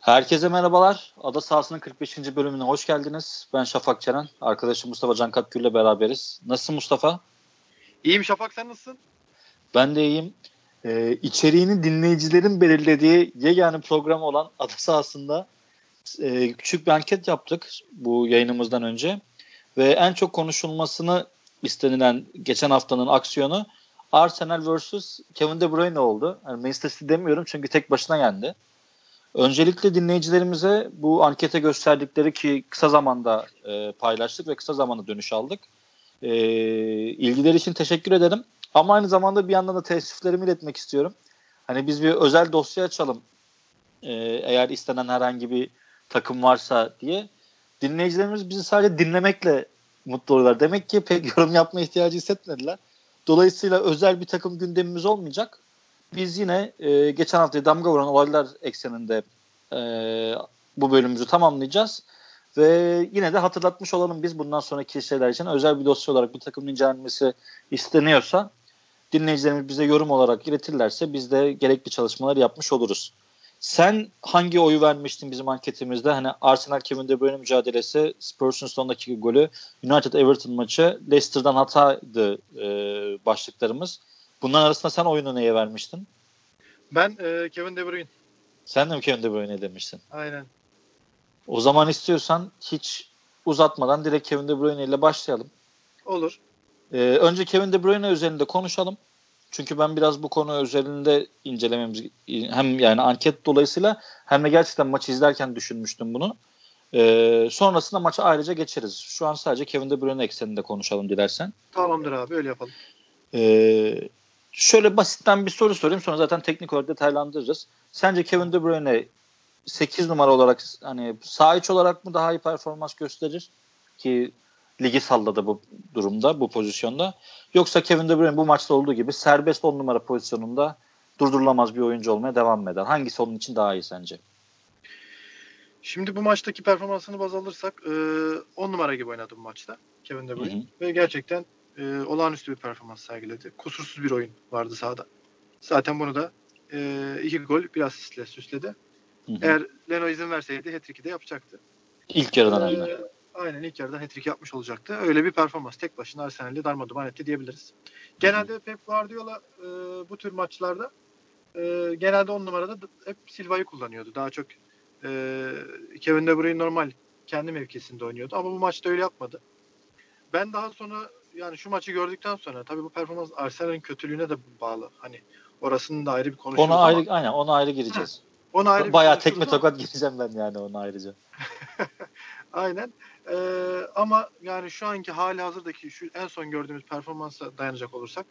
Herkese merhabalar. Ada sahasının 45. bölümüne hoş geldiniz. Ben Şafak Çeren. Arkadaşım Mustafa Can Katkül ile beraberiz. Nasılsın Mustafa? İyiyim Şafak sen nasılsın? Ben de iyiyim. Ee, içeriğini dinleyicilerin belirlediği yegane program olan Ada sahasında e, küçük bir anket yaptık bu yayınımızdan önce. Ve en çok konuşulmasını istenilen geçen haftanın aksiyonu Arsenal vs. Kevin De Bruyne oldu. Yani Manchester City demiyorum çünkü tek başına yendi. Öncelikle dinleyicilerimize bu ankete gösterdikleri ki kısa zamanda e, paylaştık ve kısa zamanda dönüş aldık. E, ilgileri için teşekkür ederim. Ama aynı zamanda bir yandan da teessüflerimi iletmek istiyorum. Hani biz bir özel dosya açalım e, eğer istenen herhangi bir takım varsa diye. Dinleyicilerimiz bizi sadece dinlemekle mutlu oluyorlar. Demek ki pek yorum yapma ihtiyacı hissetmediler. Dolayısıyla özel bir takım gündemimiz olmayacak biz yine e, geçen hafta damga vuran olaylar ekseninde e, bu bölümümüzü tamamlayacağız. Ve yine de hatırlatmış olalım biz bundan sonraki şeyler için özel bir dosya olarak bir takım incelenmesi isteniyorsa dinleyicilerimiz bize yorum olarak iletirlerse biz de gerekli çalışmaları yapmış oluruz. Sen hangi oyu vermiştin bizim anketimizde? Hani Arsenal Kevin De Bruyne mücadelesi, Spurs'un son dakika golü, United Everton maçı, Leicester'dan hataydı e, başlıklarımız. Bunların arasında sen oyunu neye vermiştin? Ben e, Kevin De Bruyne. Sen de mi Kevin De Bruyne demiştin? Aynen. O zaman istiyorsan hiç uzatmadan direkt Kevin De Bruyne ile başlayalım. Olur. Ee, önce Kevin De Bruyne üzerinde konuşalım. Çünkü ben biraz bu konu özelinde incelememiz hem yani anket dolayısıyla hem de gerçekten maçı izlerken düşünmüştüm bunu. Ee, sonrasında maça ayrıca geçeriz. Şu an sadece Kevin De Bruyne ekseninde konuşalım dilersen. Tamamdır abi öyle yapalım. Ee, şöyle basitten bir soru sorayım sonra zaten teknik olarak detaylandırırız. Sence Kevin De Bruyne 8 numara olarak hani sağ iç olarak mı daha iyi performans gösterir ki ligi salladı bu durumda bu pozisyonda yoksa Kevin De Bruyne bu maçta olduğu gibi serbest 10 numara pozisyonunda durdurulamaz bir oyuncu olmaya devam eder. Hangisi onun için daha iyi sence? Şimdi bu maçtaki performansını baz alırsak 10 numara gibi oynadı bu maçta Kevin De Bruyne. Hı hı. Ve gerçekten e, olağanüstü bir performans sergiledi. Kusursuz bir oyun vardı sahada. Zaten bunu da e, iki gol bir asistle süsledi. Hı hı. Eğer Leno izin verseydi hat-trick'i de yapacaktı. İlk yarıdan ee, Aynen ilk yarıdan hat-trick yapmış olacaktı. Öyle bir performans. Tek başına Arsenal'i darmaduman etti diyebiliriz. Genelde hı Pep Guardiola e, bu tür maçlarda e, genelde on numarada hep Silva'yı kullanıyordu. Daha çok e, Kevin De Bruyne normal kendi mevkisinde oynuyordu. Ama bu maçta öyle yapmadı. Ben daha sonra yani şu maçı gördükten sonra tabii bu performans Arsenal'in kötülüğüne de bağlı. Hani orasının da ayrı bir konuşuyoruz ona ayrı, Aynen ona ayrı gireceğiz. ona ayrı Bayağı tekme ama... tokat gireceğim ben yani ona ayrıca. aynen. Ee, ama yani şu anki hali hazırdaki şu en son gördüğümüz performansa dayanacak olursak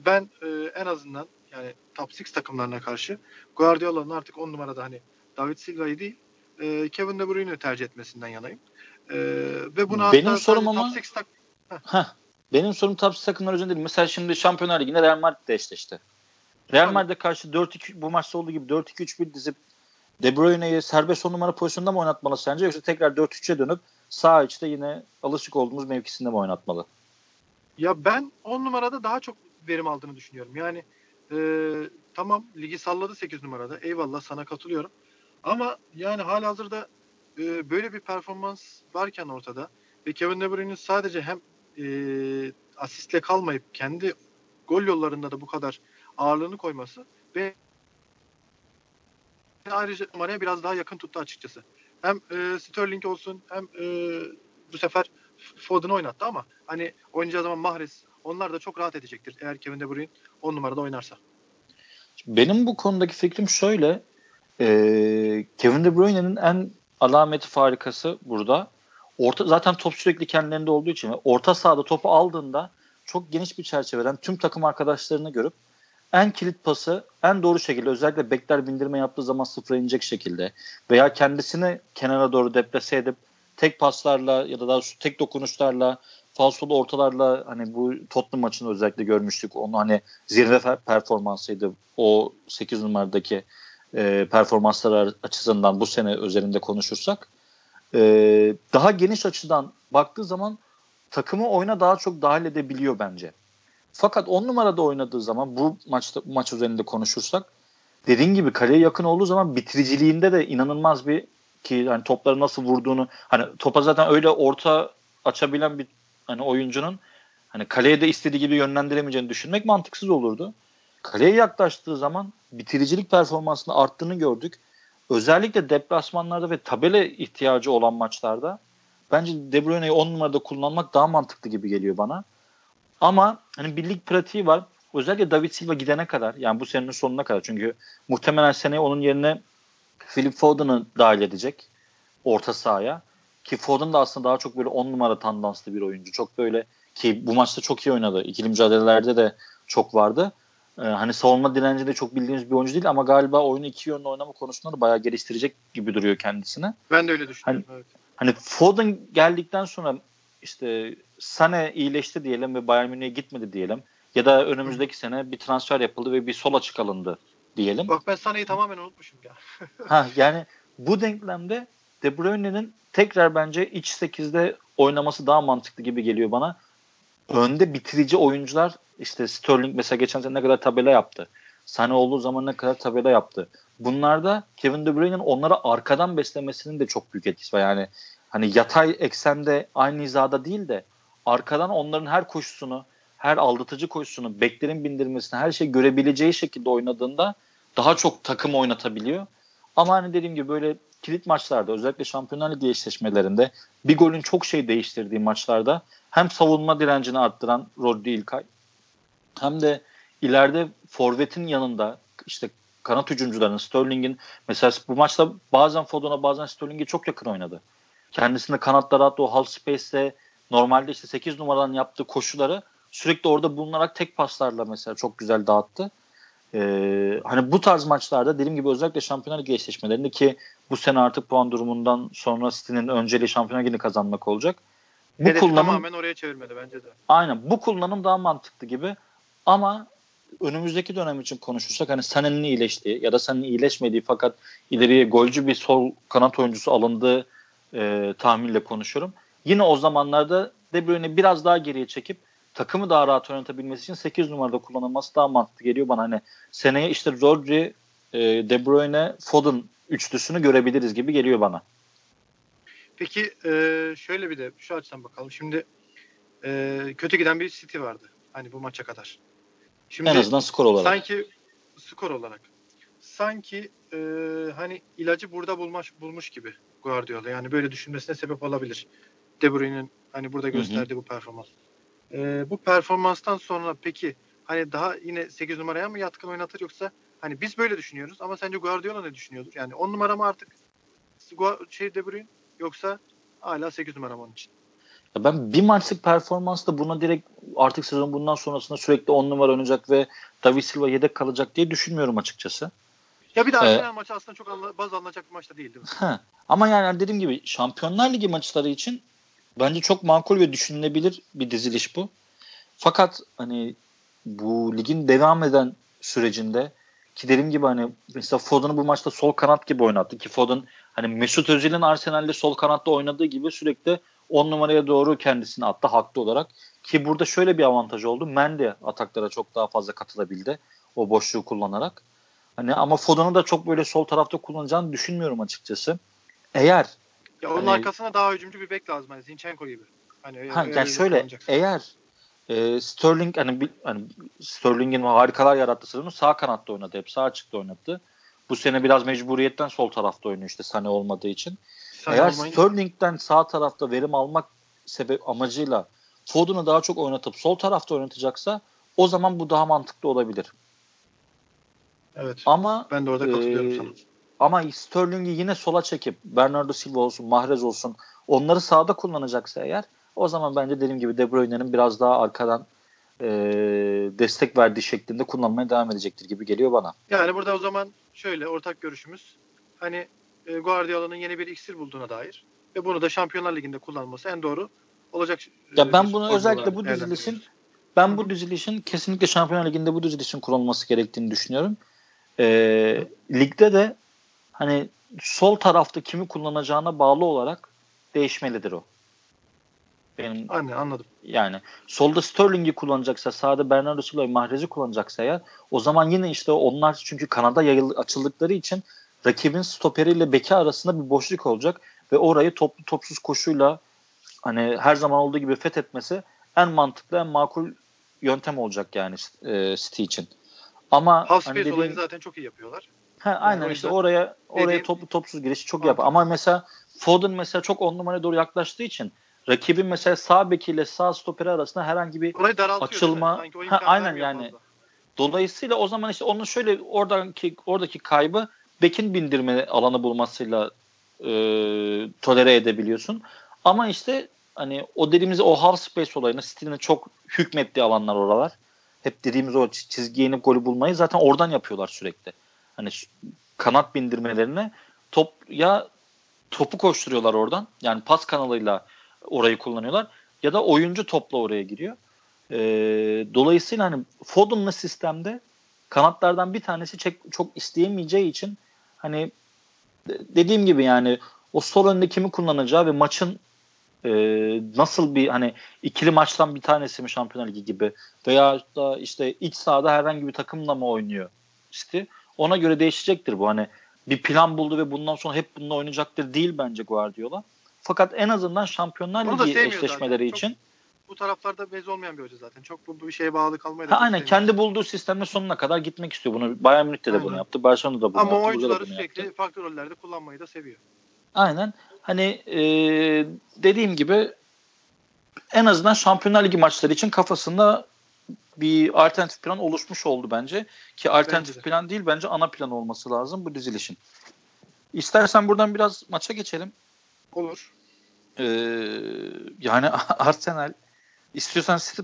ben e, en azından yani top 6 takımlarına karşı Guardiola'nın artık 10 numarada hani David Silva'yı değil e, Kevin De Bruyne'i tercih etmesinden yanayım. E, ve buna Benim sorum ama top 6 tak- Heh. Benim sorum top takımlar üzerinde değil. Mesela şimdi Şampiyonlar Ligi'nde Real Madrid eşleşti. Real Madrid'e karşı 4-2 bu maçta olduğu gibi 4-2-3-1 dizip De Bruyne'yi serbest on numara pozisyonunda mı oynatmalı sence yoksa tekrar 4-3'e dönüp sağ içte yine alışık olduğumuz mevkisinde mi oynatmalı? Ya ben 10 numarada daha çok verim aldığını düşünüyorum. Yani e, tamam ligi salladı 8 numarada. Eyvallah sana katılıyorum. Ama yani hala hazırda e, böyle bir performans varken ortada ve Kevin De Bruyne'in sadece hem e, asistle kalmayıp kendi gol yollarında da bu kadar ağırlığını koyması ve ayrıca numaraya biraz daha yakın tuttu açıkçası. Hem e, Sterling olsun hem e, bu sefer Foden'ı oynattı ama hani oynayacağı zaman Mahrez onlar da çok rahat edecektir eğer Kevin De Bruyne 10 numarada oynarsa. Benim bu konudaki fikrim şöyle. E, Kevin De Bruyne'nin en alameti farikası burada orta zaten top sürekli kendilerinde olduğu için orta sahada topu aldığında çok geniş bir çerçeveden tüm takım arkadaşlarını görüp en kilit pası en doğru şekilde özellikle bekler bindirme yaptığı zaman sıfıra inecek şekilde veya kendisini kenara doğru deplase edip tek paslarla ya da daha tek dokunuşlarla falsolu ortalarla hani bu Tottenham maçını özellikle görmüştük. Onu hani zirve performansıydı o 8 numaradaki e, performanslar açısından bu sene üzerinde konuşursak e, daha geniş açıdan baktığı zaman takımı oyuna daha çok dahil edebiliyor bence. Fakat on numarada oynadığı zaman bu maçta maç üzerinde konuşursak dediğin gibi kaleye yakın olduğu zaman bitiriciliğinde de inanılmaz bir ki yani topları nasıl vurduğunu hani topa zaten öyle orta açabilen bir hani oyuncunun hani kaleye de istediği gibi yönlendiremeyeceğini düşünmek mantıksız olurdu. Kaleye yaklaştığı zaman bitiricilik performansının arttığını gördük. Özellikle deplasmanlarda ve tabela ihtiyacı olan maçlarda bence De Bruyne'yi 10 numarada kullanmak daha mantıklı gibi geliyor bana. Ama hani birlik pratiği var. Özellikle David Silva gidene kadar yani bu senenin sonuna kadar çünkü muhtemelen seneye onun yerine Philip Foden'ı dahil edecek orta sahaya. Ki Foden da aslında daha çok böyle 10 numara tandanslı bir oyuncu. Çok böyle ki bu maçta çok iyi oynadı. İkili mücadelelerde de çok vardı. Ee, hani savunma direnci de çok bildiğimiz bir oyuncu değil ama galiba oyunu iki yönlü oynama konusunda da bayağı geliştirecek gibi duruyor kendisine. Ben de öyle düşünüyorum. Hani, evet. hani Foden geldikten sonra işte Sane iyileşti diyelim ve Bayern Münih'e gitmedi diyelim. Ya da önümüzdeki Hı. sene bir transfer yapıldı ve bir sol açık alındı diyelim. Bak ben Sane'yi tamamen unutmuşum ya. ha yani bu denklemde De Bruyne'nin tekrar bence iç 8'de oynaması daha mantıklı gibi geliyor bana. Önde bitirici oyuncular işte Sterling mesela geçen sene ne kadar tabela yaptı. Sane olduğu zaman ne kadar tabela yaptı. Bunlarda Kevin De Bruyne'nin onlara arkadan beslemesinin de çok büyük etkisi var. Yani hani yatay eksende aynı hizada değil de arkadan onların her koşusunu, her aldatıcı koşusunu, beklerin bindirmesini, her şeyi görebileceği şekilde oynadığında daha çok takım oynatabiliyor. Ama hani dediğim gibi böyle kilit maçlarda özellikle Şampiyonlar Ligi eşleşmelerinde bir golün çok şey değiştirdiği maçlarda hem savunma direncini arttıran Rodri İlkay hem de ileride forvetin yanında işte kanat hücumcularının Sterling'in mesela bu maçta bazen Foden'a bazen Sterling'e çok yakın oynadı. Kendisinde kanatlara attı o half space'te normalde işte 8 numaradan yaptığı koşuları sürekli orada bulunarak tek paslarla mesela çok güzel dağıttı. Ee, hani bu tarz maçlarda dediğim gibi özellikle Şampiyonlar Ligi eşleşmelerinde ki bu sene artık puan durumundan sonra City'nin önceliği Şampiyonlar Ligi'ni kazanmak olacak. Bu Hedefi kullanım tamamen oraya çevirmeli bence de. Aynen bu kullanım daha mantıklı gibi ama önümüzdeki dönem için konuşursak hani Sané'nin iyileştiği ya da Sané'nin iyileşmediği fakat ileriye golcü bir sol kanat oyuncusu alındığı e, tahminle konuşuyorum. Yine o zamanlarda De Bruyne'i biraz daha geriye çekip takımı daha rahat yönetebilmesi için 8 numarada kullanılması daha mantıklı geliyor bana. Hani seneye işte Rodri, e, De Bruyne, Foden üçlüsünü görebiliriz gibi geliyor bana. Peki e, şöyle bir de şu açıdan bakalım. Şimdi e, kötü giden bir City vardı. Hani bu maça kadar. Şimdi en azından skor olarak. Sanki skor olarak. Sanki e, hani ilacı burada bulmuş bulmuş gibi Guardiola. Yani böyle düşünmesine sebep olabilir. De Bruyne'in hani burada gösterdiği hı hı. bu performans. E, bu performanstan sonra peki hani daha yine 8 numaraya mı yatkın oynatır yoksa hani biz böyle düşünüyoruz ama sence Guardiola ne düşünüyordur? Yani 10 numara mı artık şey De Bruyne yoksa hala 8 numara mı onun için? Ya ben bir maçlık performansla buna direkt artık sezon bundan sonrasında sürekli 10 numara oynayacak ve David Silva yedek kalacak diye düşünmüyorum açıkçası. Ya bir de Arsenal ee, maçı aslında çok anla, baz alınacak bir maçta değil değil mi? He. Ama yani dediğim gibi Şampiyonlar Ligi maçları için bence çok makul ve düşünülebilir bir diziliş bu. Fakat hani bu ligin devam eden sürecinde ki dediğim gibi hani mesela Foden'ı bu maçta sol kanat gibi oynattı ki Foden hani Mesut Özil'in Arsenal'de sol kanatta oynadığı gibi sürekli 10 numaraya doğru kendisini attı haklı olarak. Ki burada şöyle bir avantaj oldu. Mendy ataklara çok daha fazla katılabildi. O boşluğu kullanarak. Hani ama Foden'ı da çok böyle sol tarafta kullanacağını düşünmüyorum açıkçası. Eğer ya onun hani, arkasına daha hücumcu bir bek lazım. Hani Zinchenko gibi. Hani ha, yani şöyle eğer e, Sterling hani, hani Sterling'in harikalar yarattığı sezonu sağ kanatta oynadı. Hep sağ açıkta oynadı. Bu sene biraz mecburiyetten sol tarafta oynuyor işte Sane olmadığı için. Sane Eğer olmayınca... Sterling'den sağ tarafta verim almak sebep amacıyla Foden'ı daha çok oynatıp sol tarafta oynatacaksa o zaman bu daha mantıklı olabilir. Evet. Ama ben de orada katılıyorum e, sana. Ama Sterling'i yine sola çekip Bernardo Silva olsun, Mahrez olsun onları sağda kullanacaksa eğer o zaman bence dediğim gibi De Bruyne'nin biraz daha arkadan e, destek verdiği şeklinde kullanmaya devam edecektir gibi geliyor bana. Yani burada o zaman şöyle ortak görüşümüz hani e, Guardiola'nın yeni bir iksir bulduğuna dair ve bunu da Şampiyonlar Ligi'nde kullanması en doğru olacak. Ya e, ben bunu özellikle bu dizilişin ben bu dizilişin kesinlikle Şampiyonlar Ligi'nde bu dizilişin kullanılması gerektiğini düşünüyorum. E, ligde de hani sol tarafta kimi kullanacağına bağlı olarak değişmelidir o. Benim Anne anladım. yani solda Sterling'i kullanacaksa, sağda Bernardo Silva'yı Mahrez'i kullanacaksa ya o zaman yine işte onlar çünkü kanada yayıl açıldıkları için rakibin stoperiyle beki arasında bir boşluk olacak ve orayı toplu topsuz koşuyla hani her zaman olduğu gibi fethetmesi en mantıklı en makul yöntem olacak yani e, City için. Ama Half hani dediğim, olayını zaten çok iyi yapıyorlar. He, aynen işte oraya oraya dediğim- toplu topsuz girişi çok Mantıklı. yap. Ama mesela Foden mesela çok on numaraya doğru yaklaştığı için rakibin mesela sağ bekiyle sağ stoperi arasında herhangi bir Açılma- o Ha, aynen yani. fazla. Dolayısıyla o zaman işte onun şöyle oradaki oradaki kaybı bekin bindirme alanı bulmasıyla e, tolere edebiliyorsun. Ama işte hani o dediğimiz o half space olayını City'nin çok hükmettiği alanlar oralar. Hep dediğimiz o çi- çizgiye inip golü bulmayı zaten oradan yapıyorlar sürekli. Hani kanat bindirmelerine top ya topu koşturuyorlar oradan. Yani pas kanalıyla orayı kullanıyorlar. Ya da oyuncu topla oraya giriyor. Ee, dolayısıyla hani Foden'lı sistemde kanatlardan bir tanesi çek, çok isteyemeyeceği için hani de- dediğim gibi yani o sol önde kimi kullanacağı ve maçın e, nasıl bir hani ikili maçtan bir tanesi mi Şampiyonlar Ligi gibi veya da işte iç sahada herhangi bir takımla mı oynuyor City ona göre değişecektir bu hani bir plan buldu ve bundan sonra hep bununla oynayacaktır değil bence Guardiola. Fakat en azından Şampiyonlar da Ligi eşleşmeleri zaten. Çok için Bu taraflarda bez olmayan bir hoca zaten. Çok bu, bu bir şeye bağlı kalmayı da Ha, çok aynen kendi bulduğu sistemle sonuna kadar gitmek istiyor. Bunu Bayern Münih de, bunu yaptı. Barcelona da bunu Ama yaptı. Da oyuncuları bunu sürekli yaptı. farklı rollerde kullanmayı da seviyor. Aynen. Hani e, dediğim gibi en azından Şampiyonlar Ligi maçları için kafasında bir alternatif plan oluşmuş oldu bence. Ki alternatif Bence de. plan değil bence ana plan olması lazım bu dizilişin. İstersen buradan biraz maça geçelim. Olur. Ee, yani Arsenal istiyorsan City,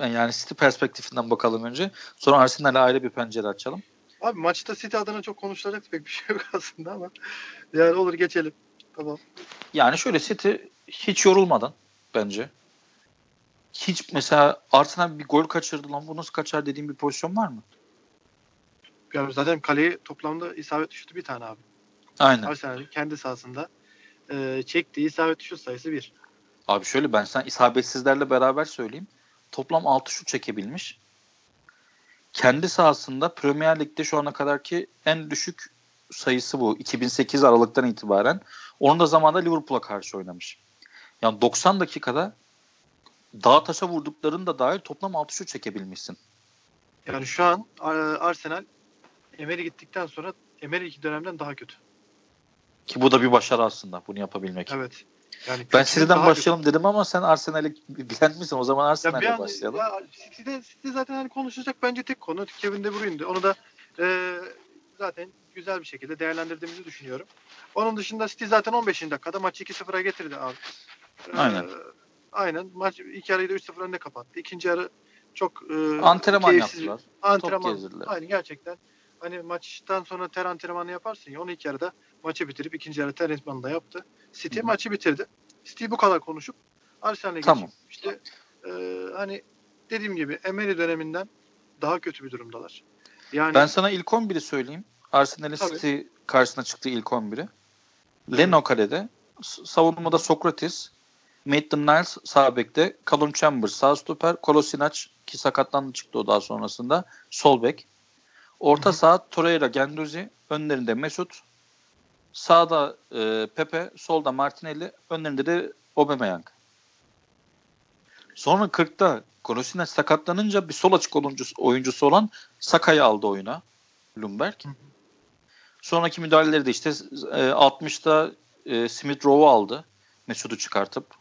yani City perspektifinden bakalım önce. Sonra Arsenal'e ayrı bir pencere açalım. Abi maçta City adına çok konuşulacak pek bir şey yok aslında ama yani olur geçelim. Tamam. Yani şöyle City hiç yorulmadan bence. Hiç mesela Arsenal bir gol kaçırdı lan bu nasıl kaçar dediğim bir pozisyon var mı? Yani zaten kaleye toplamda isabet şutu bir tane abi. Aynen. Arsenal'in kendi sahasında e, çektiği isabet şut sayısı bir. Abi şöyle ben sen isabetsizlerle beraber söyleyeyim. Toplam 6 şut çekebilmiş. Kendi sahasında Premier Lig'de şu ana kadarki en düşük sayısı bu. 2008 Aralık'tan itibaren. Onun da zamanında Liverpool'a karşı oynamış. Yani 90 dakikada dağ taşa vurdukların da dahil toplam 6 şut çekebilmişsin. Yani şu an e, Arsenal Emery gittikten sonra Emery dönemden daha kötü. Ki bu da bir başarı aslında bunu yapabilmek. Evet. Yani Ben City'den başlayalım dedim ama sen Arsenal'i bilen misin? O zaman kötü. An, başlayalım. ya City'de, City zaten hani konuşacak bence tek konu Kevin De Bruyne'di. Onu da e, zaten güzel bir şekilde değerlendirdiğimizi düşünüyorum. Onun dışında City zaten 15. dakikada maçı 2-0'a getirdi abi. E, Aynen. Aynen. Maç ilk yarıyı da 3-0 önde kapattı. İkinci yarı çok e, Antrenman keyifsiz- yaptılar. Antrenman. gezdirdiler. Aynen gerçekten. Hani maçtan sonra ter antrenmanı yaparsın ya onu ilk yarıda maçı bitirip ikinci yarı ter antrenmanı da yaptı. City Hı hı. maçı bitirdi. City bu kadar konuşup Arsenal'e Tamam. geçip işte e, hani dediğim gibi Emery döneminden daha kötü bir durumdalar. Yani Ben sana ilk 11'i söyleyeyim. Arsenal'in. City karşısına çıktığı ilk 11'i. Leno kalede. Savunmada Sokratis. Maitland-Niles sağ bekte. Callum Chambers sağ stoper. Kolasinac ki sakatlandı çıktı o daha sonrasında. Sol bek. Orta saha Torreira, Genduzi. Önlerinde Mesut. Sağda e, Pepe. Solda Martinelli. Önlerinde de Aubameyang. Sonra 40'ta Kolasinac sakatlanınca bir sol açık oyuncusu, oyuncusu olan Saka'yı aldı oyuna. Lumberg. Sonraki müdahaleleri de işte e, 60'ta e, Smith Rowe'u aldı. Mesut'u çıkartıp.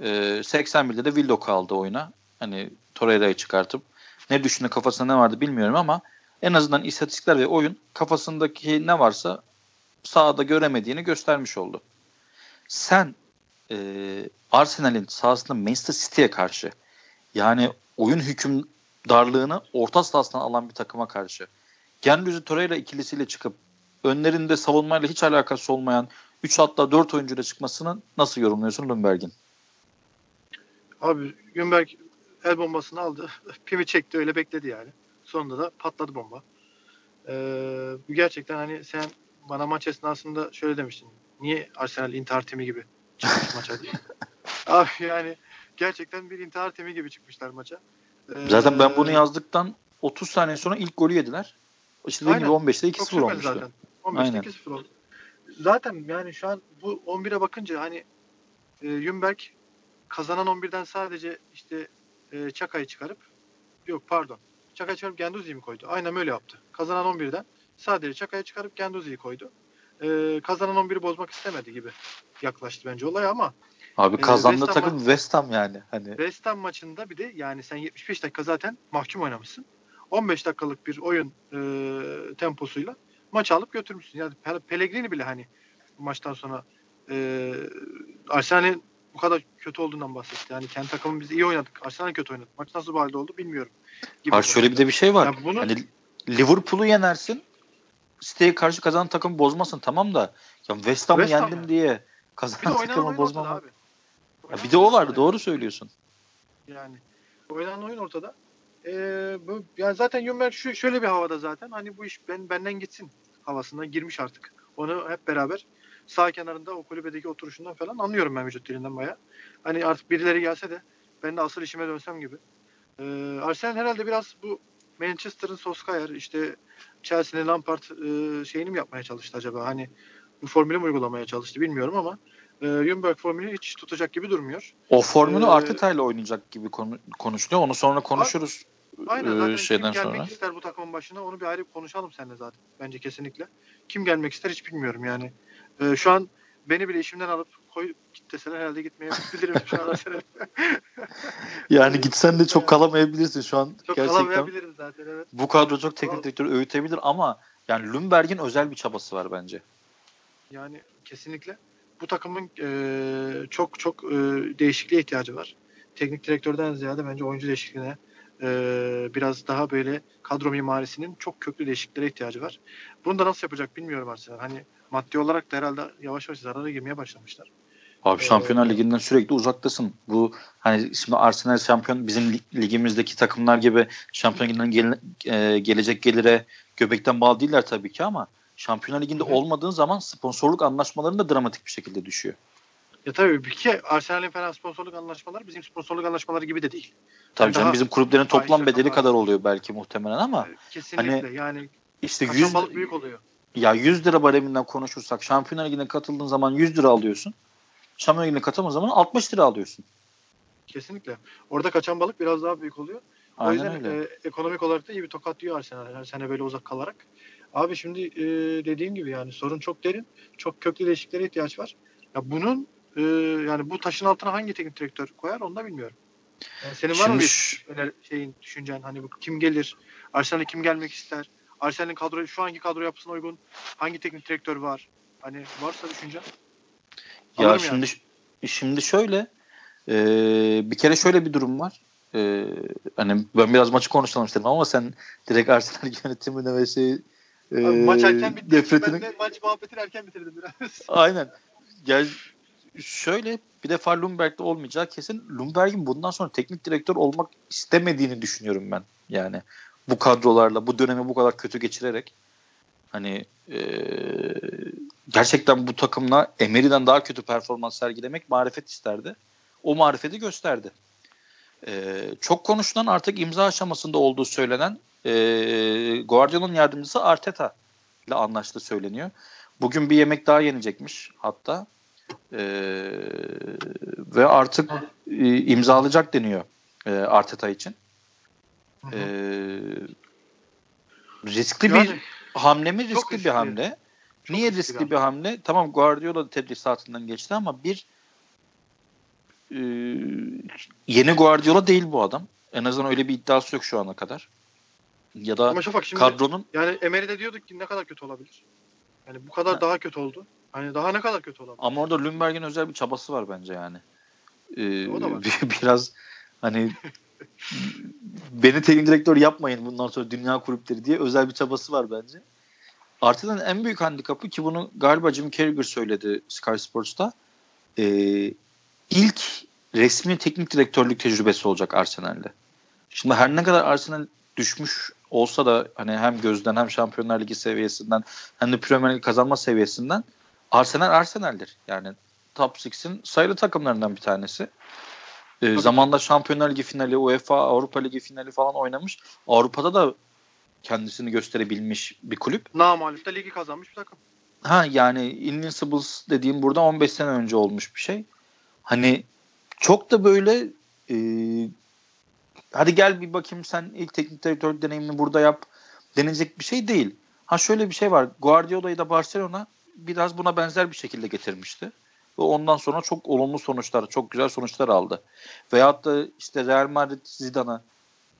E, 81'de de Willock'u aldı oyuna. Hani Torreira'yı çıkartıp. Ne düşündü kafasında ne vardı bilmiyorum ama en azından istatistikler ve oyun kafasındaki ne varsa sahada göremediğini göstermiş oldu. Sen e, Arsenal'in sahasında Manchester City'ye karşı yani oyun hükümdarlığını orta sahasından alan bir takıma karşı Gendüzi Torreira ikilisiyle çıkıp önlerinde savunmayla hiç alakası olmayan 3 hatta 4 oyuncuyla çıkmasını nasıl yorumluyorsun Lundberg'in? Abi Günberg el bombasını aldı. Pimi çekti öyle bekledi yani. Sonunda da patladı bomba. Ee, bu gerçekten hani sen bana maç esnasında şöyle demiştin. Niye Arsenal intihar timi gibi çıkmış maça diye. Abi yani gerçekten bir intihar temi gibi çıkmışlar maça. Ee, Zaten ben bunu yazdıktan 30 saniye sonra ilk golü yediler. İşte dediğim gibi 15'te 2-0 olmuştu. Zaten. 15'te 2-0 oldu. Zaten yani şu an bu 11'e bakınca hani e, Yumberg kazanan 11'den sadece işte e, Çaka'yı çıkarıp yok pardon Çaka'yı çıkarıp Genduzi'yi mi koydu? Aynen öyle yaptı. Kazanan 11'den sadece Çaka'yı çıkarıp Genduzi'yi koydu. E, kazanan 11'i bozmak istemedi gibi yaklaştı bence olay ama Abi kazandı e, takım West Ham yani. Hani. West Ham maçında bir de yani sen 75 dakika zaten mahkum oynamışsın. 15 dakikalık bir oyun e, temposuyla maçı alıp götürmüşsün. Yani Pellegrini bile hani maçtan sonra e, Arsenal'in bu kadar kötü olduğundan bahsetti. Yani kendi takımın biz iyi oynadık. Arsenal kötü oynadı. Maç nasıl halde oldu bilmiyorum. Gibi Hayır şöyle bir de bir şey var. Yani bunu, hani Liverpool'u yenersin. City'ye karşı kazanan takım bozmasın tamam da ya West Ham'ı West yendim yani. diye kazanan takımı bozmam. Abi. Ya bir de o vardı doğru söylüyorsun. Yani oynanan oyun ortada. Ee, bu, yani zaten Jumberg şu, şöyle bir havada zaten. Hani bu iş ben benden gitsin havasından girmiş artık. Onu hep beraber sağ kenarında o kulübedeki oturuşundan falan anlıyorum ben vücut dilinden baya. Hani artık birileri gelse de ben de asıl işime dönsem gibi. Ee, Arsenal herhalde biraz bu Manchester'ın Solskjaer işte Chelsea'nin Lampard e, şeyini mi yapmaya çalıştı acaba? Hani bu formülü mü uygulamaya çalıştı bilmiyorum ama e, Jumberg formülü hiç tutacak gibi durmuyor. O formülü ee, Arteta ile oynayacak gibi konu, konuşuluyor. Onu sonra konuşuruz. Aynen zaten şeyden kim gelmek sonra. ister bu takımın başına onu bir ayrı konuşalım seninle zaten. Bence kesinlikle. Kim gelmek ister hiç bilmiyorum yani. Ee, şu an beni bile işimden alıp koy git deseler herhalde gitmeyebilirim şu an. yani gitsen de çok kalamayabilirsin şu an. Çok gerçekten. kalamayabiliriz zaten evet. Bu kadro çok teknik direktörü öğütebilir ama yani Lundberg'in özel bir çabası var bence. Yani kesinlikle. Bu takımın e, çok çok e, değişikliğe ihtiyacı var. Teknik direktörden ziyade bence oyuncu değişikliğine e, biraz daha böyle kadro mimarisinin çok köklü değişikliklere ihtiyacı var. Bunu da nasıl yapacak bilmiyorum Arsenal. Hani maddi olarak da herhalde yavaş yavaş zarara girmeye başlamışlar. Abi Şampiyonlar ee, Ligi'nden sürekli uzaktasın. Bu hani şimdi Arsenal şampiyon bizim ligimizdeki takımlar gibi Şampiyon Ligi'nden gel, e, gelecek gelire göbekten bağlı değiller tabii ki ama Şampiyonlar Ligi'nde hı. olmadığın zaman sponsorluk anlaşmalarında dramatik bir şekilde düşüyor. Ya tabii ki Arsenal'in falan sponsorluk anlaşmaları bizim sponsorluk anlaşmaları gibi de değil. Tabii yani canım bizim kulüplerin toplam bedeli kadar oluyor belki muhtemelen ama kesinlikle hani, yani işte 100 balık büyük oluyor. Ya 100 lira bareminden konuşursak Şampiyonlar Ligi'ne katıldığın zaman 100 lira alıyorsun. Şampiyonlar Ligi'ne katılmadığın zaman 60 lira alıyorsun. Kesinlikle. Orada kaçan balık biraz daha büyük oluyor. O Aynen yüzden öyle. E, ekonomik olarak da iyi bir tokat diyor Arsenal her sene böyle uzak kalarak. Abi şimdi e, dediğim gibi yani sorun çok derin. Çok köklü değişikliklere ihtiyaç var. Ya bunun e, yani bu taşın altına hangi teknik direktör koyar onu da bilmiyorum. Yani senin var mı bir öner, şeyin düşüncen hani bu kim gelir? Arsenal'e kim gelmek ister? Arsenal'in kadro şu anki kadro yapısına uygun hangi teknik direktör var? Hani varsa düşüncen. Ya şimdi yani. şimdi şöyle e, bir kere şöyle bir durum var. E, hani ben biraz maçı konuşalım istedim ama sen direkt Arsenal yönetimine ve şey e, maç erken bitti. Nefretini... Ben de maç muhabbetini erken bitirdim biraz. Aynen. Ya şöyle bir defa Lumberg'de olmayacağı kesin. Lumberg'in bundan sonra teknik direktör olmak istemediğini düşünüyorum ben. Yani bu kadrolarla bu dönemi bu kadar kötü geçirerek hani e, gerçekten bu takımla Emery'den daha kötü performans sergilemek marifet isterdi. O marifeti gösterdi. E, çok konuşulan artık imza aşamasında olduğu söylenen e, Guardiola'nın yardımcısı Arteta ile anlaştığı söyleniyor. Bugün bir yemek daha yenecekmiş hatta. E, ve artık e, imzalayacak deniyor e, Arteta için. E, riskli yani, bir hamle mi? Riskli, riskli bir hamle. Çok Niye riskli, riskli bir hamle? Tamam Guardiola da tedrisatından geçti ama bir e, yeni Guardiola değil bu adam. En azından öyle bir iddiası yok şu ana kadar. Ya da Ama şimdi, kadronun yani Emery'de diyorduk ki ne kadar kötü olabilir? Yani bu kadar ha. daha kötü oldu. Hani daha ne kadar kötü olabilir? Ama orada Lundberg'in özel bir çabası var bence yani. Ee, o da var. biraz hani beni teknik direktör yapmayın bundan sonra dünya kulüpleri diye özel bir çabası var bence. Arteta'nın en büyük handikapı ki bunu galiba Jim Carragher söyledi Sky Sports'ta. E, ilk resmi teknik direktörlük tecrübesi olacak Arsenal'de. Şimdi her ne kadar Arsenal düşmüş olsa da hani hem gözden hem Şampiyonlar Ligi seviyesinden hem de Premier Lig kazanma seviyesinden Arsenal Arsenal'dir. Yani Top 6'in sayılı takımlarından bir tanesi. E, zamanda Şampiyonlar Ligi finali, UEFA Avrupa Ligi finali falan oynamış. Avrupa'da da kendisini gösterebilmiş bir kulüp. Namalip de ligi kazanmış bir takım. Ha yani Invincibles dediğim burada 15 sene önce olmuş bir şey. Hani çok da böyle e, hadi gel bir bakayım sen ilk teknik direktör deneyimini burada yap denilecek bir şey değil. Ha şöyle bir şey var. Guardiola'yı da Barcelona biraz buna benzer bir şekilde getirmişti. Ve ondan sonra çok olumlu sonuçlar, çok güzel sonuçlar aldı. Veyahut da işte Real Madrid Zidane'ı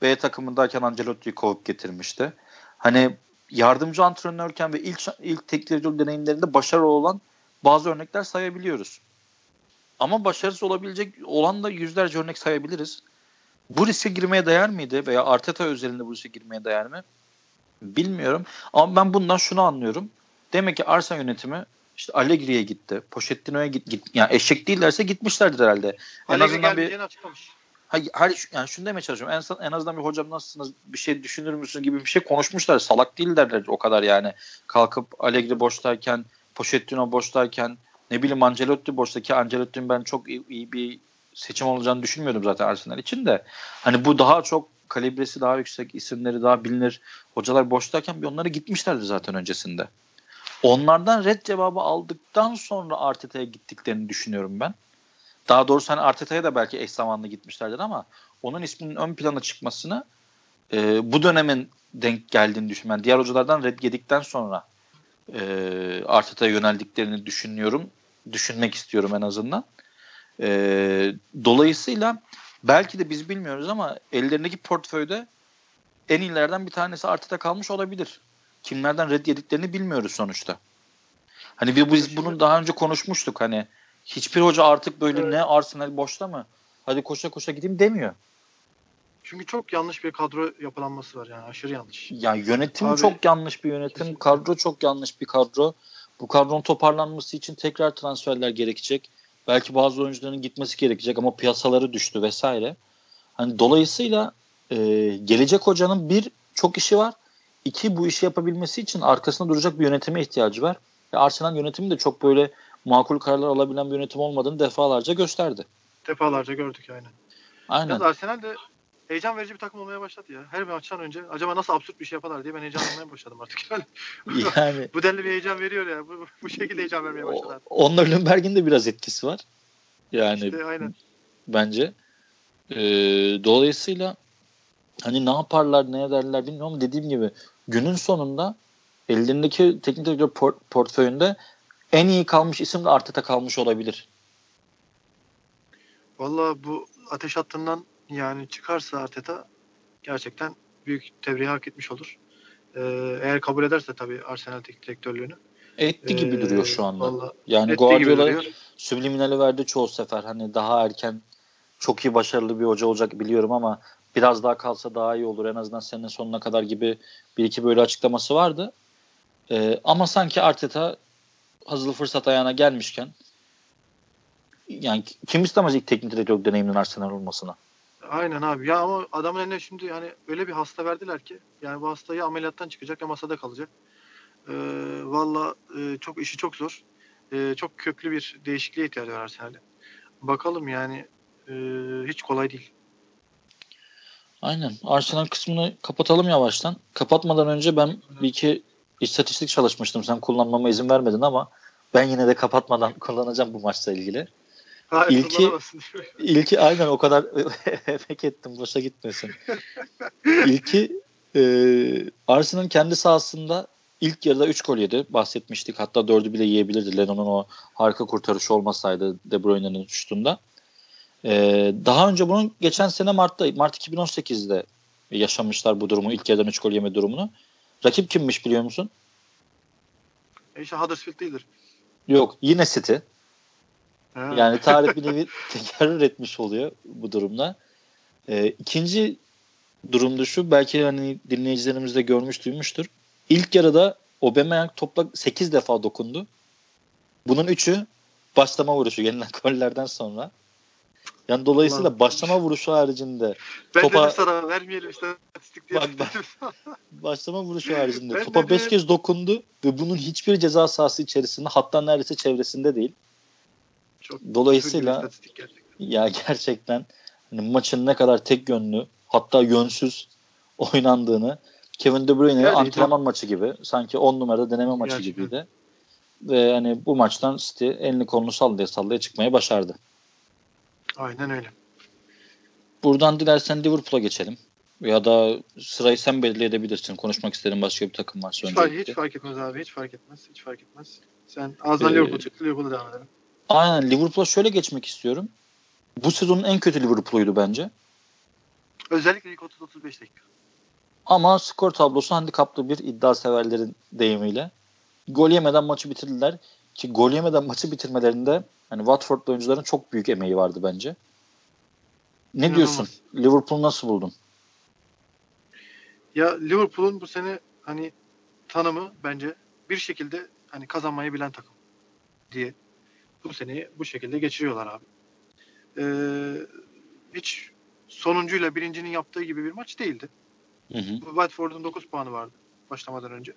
B takımındayken Ancelotti'yi kovup getirmişti. Hani yardımcı antrenörken ve ilk ilk teknik deneyimlerinde başarılı olan bazı örnekler sayabiliyoruz. Ama başarısız olabilecek olan da yüzlerce örnek sayabiliriz. Bu riske girmeye değer miydi veya Arteta özelinde bu riske girmeye değer mi? Bilmiyorum. Ama ben bundan şunu anlıyorum. Demek ki Arsenal yönetimi işte Allegri'ye gitti. Pochettino'ya git, git yani eşek değillerse gitmişlerdir herhalde. En azından bir açıklamış. Hayır, hayır yani şunu demeye çalışıyorum. En, en azından bir hocam nasılsınız bir şey düşünür müsün gibi bir şey konuşmuşlar. Salak değillerler o kadar yani. Kalkıp Allegri boştayken, Pochettino boştayken, ne bileyim Ancelotti boştaki Ancelotti'nin ben çok iyi, iyi bir seçim olacağını düşünmüyordum zaten Arsenal için de. Hani bu daha çok kalibresi daha yüksek, isimleri daha bilinir. Hocalar boştayken bir onlara gitmişlerdi zaten öncesinde. Onlardan red cevabı aldıktan sonra Arteta'ya gittiklerini düşünüyorum ben. Daha doğrusu hani Arteta'ya da belki eş zamanlı gitmişlerdir ama onun isminin ön plana çıkmasını e, bu dönemin denk geldiğini düşünüyorum. diğer hocalardan red yedikten sonra e, Arteta'ya yöneldiklerini düşünüyorum. Düşünmek istiyorum en azından. E, dolayısıyla belki de biz bilmiyoruz ama ellerindeki portföyde en iyilerden bir tanesi Arteta kalmış olabilir. Kimlerden red yediklerini bilmiyoruz sonuçta. Hani bir biz bunun daha önce konuşmuştuk hani hiçbir hoca artık böyle evet. ne Arsenal boşta mı? Hadi koşa koşa gideyim demiyor. Çünkü çok yanlış bir kadro yapılanması var yani aşırı yanlış. Ya yönetim Abi, çok yanlış bir yönetim, kesinlikle. kadro çok yanlış bir kadro. Bu kadronun toparlanması için tekrar transferler gerekecek. Belki bazı oyuncuların gitmesi gerekecek ama piyasaları düştü vesaire. Hani dolayısıyla e, gelecek hocanın bir çok işi var. İki bu işi yapabilmesi için arkasında duracak bir yönetime ihtiyacı var. Ve Arsenal yönetimi de çok böyle makul kararlar alabilen bir yönetim olmadığını defalarca gösterdi. Defalarca gördük aynen. Aynen. Yalnız Arsenal de heyecan verici bir takım olmaya başladı ya. Her maçtan önce acaba nasıl absürt bir şey yaparlar diye ben heyecanlanmaya başladım artık. Yani, yani bu denli bir heyecan veriyor ya. Bu, bu şekilde heyecan vermeye başladı. Onunla Lundberg'in de biraz etkisi var. Yani işte, aynen. bence. Ee, dolayısıyla hani ne yaparlar ne ederler bilmiyorum ama dediğim gibi günün sonunda ellerindeki teknik direktör port- portföyünde en iyi kalmış isim de Arteta kalmış olabilir. Valla bu ateş hattından yani çıkarsa Arteta gerçekten büyük tebriği hak etmiş olur. Ee, eğer kabul ederse tabii Arsenal teknik direktörlüğünü. Etti gibi ee, duruyor şu anda. Vallahi, yani Guardiola subliminali verdi çoğu sefer. Hani daha erken çok iyi başarılı bir hoca olacak biliyorum ama biraz daha kalsa daha iyi olur. En azından senin sonuna kadar gibi bir iki böyle açıklaması vardı. Ee, ama sanki Arteta hazırlı fırsat ayağına gelmişken yani kim istemez ilk teknik direktör deneyiminin Arsenal olmasına? Aynen abi. Ya ama adamın eline şimdi yani öyle bir hasta verdiler ki yani bu hastayı ameliyattan çıkacak ya masada kalacak. Ee, Valla e, çok işi çok zor. E, çok köklü bir değişikliğe ihtiyacı var Arsenal'e. Bakalım yani e, hiç kolay değil. Aynen. Arsenal kısmını kapatalım yavaştan. Kapatmadan önce ben bir iki istatistik çalışmıştım. Sen kullanmama izin vermedin ama ben yine de kapatmadan kullanacağım bu maçla ilgili. Hayır, ilki, ilki aynen o kadar emek ettim boşa gitmesin. İlki e, Arsenal'ın kendi sahasında ilk yarıda 3 gol yedi. Bahsetmiştik. Hatta 4'ü bile yiyebilirdi. Lennon'un o harika kurtarışı olmasaydı De Bruyne'nin şutunda. Ee, daha önce bunun geçen sene Mart'ta Mart 2018'de yaşamışlar bu durumu. İlk yarıdan 3 gol yeme durumunu. Rakip kimmiş biliyor musun? E işte Huddersfield değildir. Yok yine City. Ha. Yani tarih bir nevi tekrar etmiş oluyor bu durumda. Ee, ikinci durumda şu belki hani dinleyicilerimiz de görmüş duymuştur. İlk yarıda Aubameyang topla 8 defa dokundu. Bunun 3'ü başlama vuruşu yenilen gollerden sonra. Yani dolayısıyla Allah. başlama vuruşu haricinde ben topa... dedim sana vermeyelim istatistik diye. Bak, bak, başlama vuruşu haricinde ben topa 5 kez dokundu ve bunun hiçbir ceza sahası içerisinde hatta neredeyse çevresinde değil. Çok Dolayısıyla gerçekten. ya gerçekten hani maçın ne kadar tek yönlü hatta yönsüz oynandığını Kevin De Bruyne yani, antrenman maçı gibi sanki 10 numarada deneme maçı gerçekten. gibiydi. Ve hani bu maçtan City elini kolunu sallaya sallaya çıkmaya başardı. Aynen öyle. Buradan dilersen Liverpool'a geçelim. Ya da sırayı sen belirleyebilirsin. Konuşmak istediğin başka bir takım varsa hiç, fark, hiç fark etmez abi. Hiç fark etmez. Hiç fark etmez. Sen ağzından ee, Liverpool çıktı. Liverpool'a devam edelim. Aynen. Liverpool'a şöyle geçmek istiyorum. Bu sezonun en kötü Liverpool'uydu bence. Özellikle ilk 30-35 dakika. Ama skor tablosu handikaplı bir iddia severlerin deyimiyle. Gol yemeden maçı bitirdiler. Ki gol yemeden maçı bitirmelerinde hani Watford'lu oyuncuların çok büyük emeği vardı bence. Ne İnanılmaz. diyorsun? Liverpool nasıl buldun? Ya Liverpool'un bu sene hani tanımı bence bir şekilde hani kazanmayı bilen takım diye bu seneyi bu şekilde geçiriyorlar abi. Ee, hiç sonuncuyla birincinin yaptığı gibi bir maç değildi. Hı hı. Watford'un 9 puanı vardı başlamadan önce.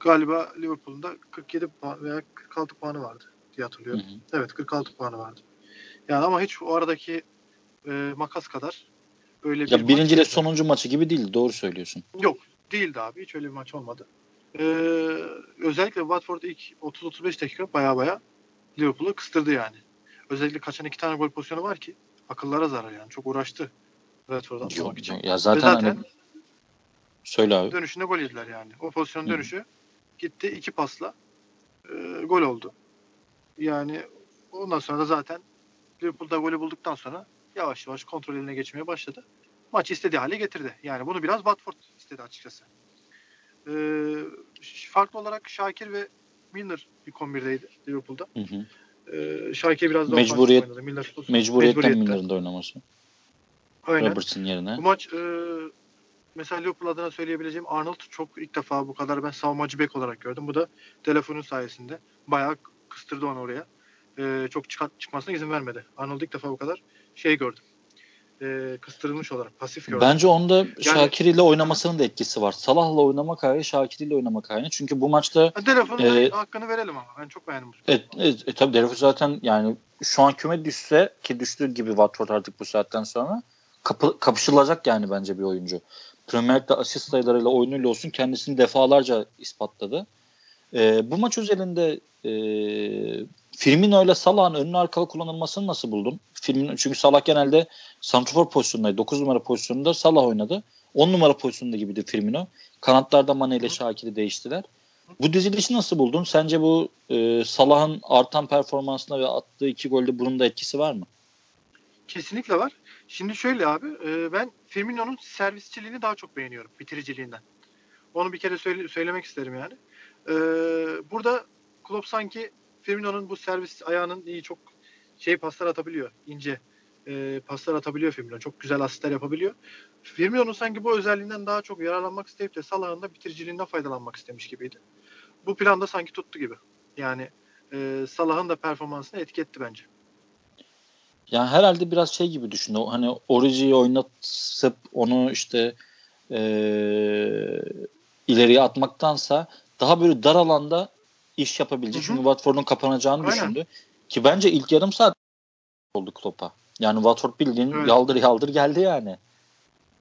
Galiba Liverpool'un da 47 puan veya 46 puanı vardı diye hatırlıyorum. Hı hı. Evet 46 puanı vardı. Yani ama hiç o aradaki e, makas kadar öyle bir ya birinci ile sonuncu maçı gibi değil. Doğru söylüyorsun. Yok. Değildi abi. Hiç öyle bir maç olmadı. Ee, özellikle Watford ilk 30-35 dakika baya baya Liverpool'u kıstırdı yani. Özellikle kaçan iki tane gol pozisyonu var ki akıllara zarar yani. Çok uğraştı Watford'dan atmak için. Ya zaten, zaten hani... Söyle abi. Dönüşünde gol yediler yani. O pozisyon dönüşü Hı. gitti iki pasla e, gol oldu. Yani ondan sonra da zaten Liverpool'da golü bulduktan sonra yavaş yavaş kontrol eline geçmeye başladı. Maçı istediği hale getirdi. Yani bunu biraz Watford istedi açıkçası. Ee, farklı olarak Şakir ve Milner bir 11'deydi Liverpool'da. Hı hı. Ee, Şakir biraz daha Mecburiyet, oynadı. Milner, mecburiyetten, mecburiyetten Milner'ın da oynaması. Aynen. Robertson yerine. Bu maç e, mesela Liverpool adına söyleyebileceğim Arnold çok ilk defa bu kadar ben savunmacı bek olarak gördüm. Bu da telefonun sayesinde. Bayağı kıstırdı onu oraya. E, çok çıkart, çıkmasına izin vermedi. Arnold ilk defa bu kadar şey gördüm. E, kıstırılmış olarak pasif gördüm. Bence onda yani, Şakir ile oynamasının da etkisi var. Salah'la oynamak ayrı, Şakir ile oynamak ayrı. Çünkü bu maçta Telefonun e, hakkını verelim ama ben çok beğendim. Evet, evet e, tabii Delafeu zaten yani şu an küme düşse ki düştüğü gibi Watford artık bu saatten sonra kapı, kapışılacak yani bence bir oyuncu. Premier Lig'de asist sayılarıyla oyunuyla olsun kendisini defalarca ispatladı. E, bu maç üzerinde e, Firmino ile Salah'ın önlü arkalı kullanılmasını nasıl buldun? Firmino, çünkü Salah genelde santrafor pozisyonundaydı. 9 numara pozisyonunda Salah oynadı. 10 numara pozisyonunda gibiydi Firmino. Kanatlarda Mane ile Şakir'i değiştiler. Bu dizilişi nasıl buldun? Sence bu e, Salah'ın artan performansına ve attığı iki golde bunun da etkisi var mı? Kesinlikle var. Şimdi şöyle abi e, ben Firmino'nun servisçiliğini daha çok beğeniyorum bitiriciliğinden. Onu bir kere söyle, söylemek isterim yani. E, burada Klopp sanki Firmino'nun bu servis ayağının iyi çok şey paslar atabiliyor. ince e, paslar atabiliyor Firmino. Çok güzel asistler yapabiliyor. Firmino'nun sanki bu özelliğinden daha çok yararlanmak isteyip de Salah'ın da bitiriciliğinden faydalanmak istemiş gibiydi. Bu planda sanki tuttu gibi. Yani e, Salah'ın da performansını etki bence. Yani herhalde biraz şey gibi düşün. O, hani Origi'yi oynatıp onu işte e, ileriye atmaktansa daha böyle dar alanda iş yapabilecek. Hı hı. Çünkü Watford'un kapanacağını Aynen. düşündü. Ki bence ilk yarım saat oldu Klopp'a. Yani Watford bildiğin evet. yaldır yaldır geldi yani.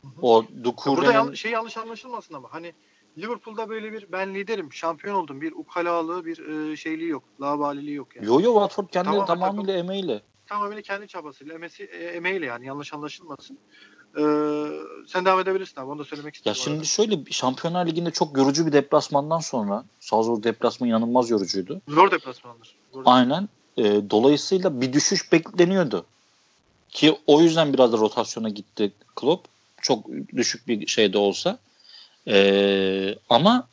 Hı hı. O Dukure'nin... Burada yan, şey yanlış anlaşılmasın ama hani Liverpool'da böyle bir ben liderim, şampiyon oldum. Bir ukalalığı, bir e, şeyliği yok. Labaliliği yok yani. Yo yo Watford kendi tamam, tamamıyla takım, emeğiyle. Tamamıyla kendi çabasıyla, emesi, e, emeğiyle yani yanlış anlaşılmasın. Ee, sen devam edebilirsin abi. Onu da söylemek istiyorum. Ya şimdi arada. şöyle Şampiyonlar Ligi'nde çok yorucu bir deplasmandan sonra Salzburg deplasmanı inanılmaz yorucuydu. Zor deplasmandır. Zor Aynen. E, dolayısıyla bir düşüş bekleniyordu. Ki o yüzden biraz da rotasyona gitti Klopp. Çok düşük bir şey de olsa. E, ama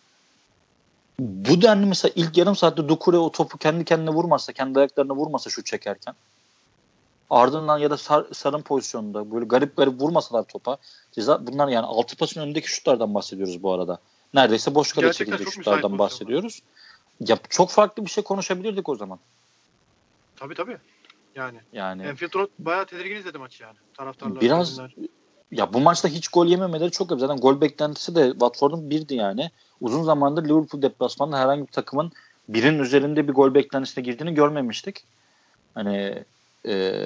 bu denli mesela ilk yarım saatte Dukure o topu kendi kendine vurmasa, kendi ayaklarına vurmasa şu çekerken ardından ya da sar, sarın pozisyonunda böyle garip garip vurmasalar topa ceza bunlar yani altı pasın önündeki şutlardan bahsediyoruz bu arada. Neredeyse boş kale çekilecek şutlardan bahsediyoruz. Ya çok farklı bir şey konuşabilirdik o zaman. Tabii tabii. Yani. Yani. Enfield Road bayağı tedirgin izledi maçı yani. Taraftarlar. Biraz kadınlar. ya bu maçta hiç gol yememeleri çok önemli. Zaten gol beklentisi de Watford'un birdi yani. Uzun zamandır Liverpool deplasmanında herhangi bir takımın birinin üzerinde bir gol beklentisine girdiğini görmemiştik. Hani e,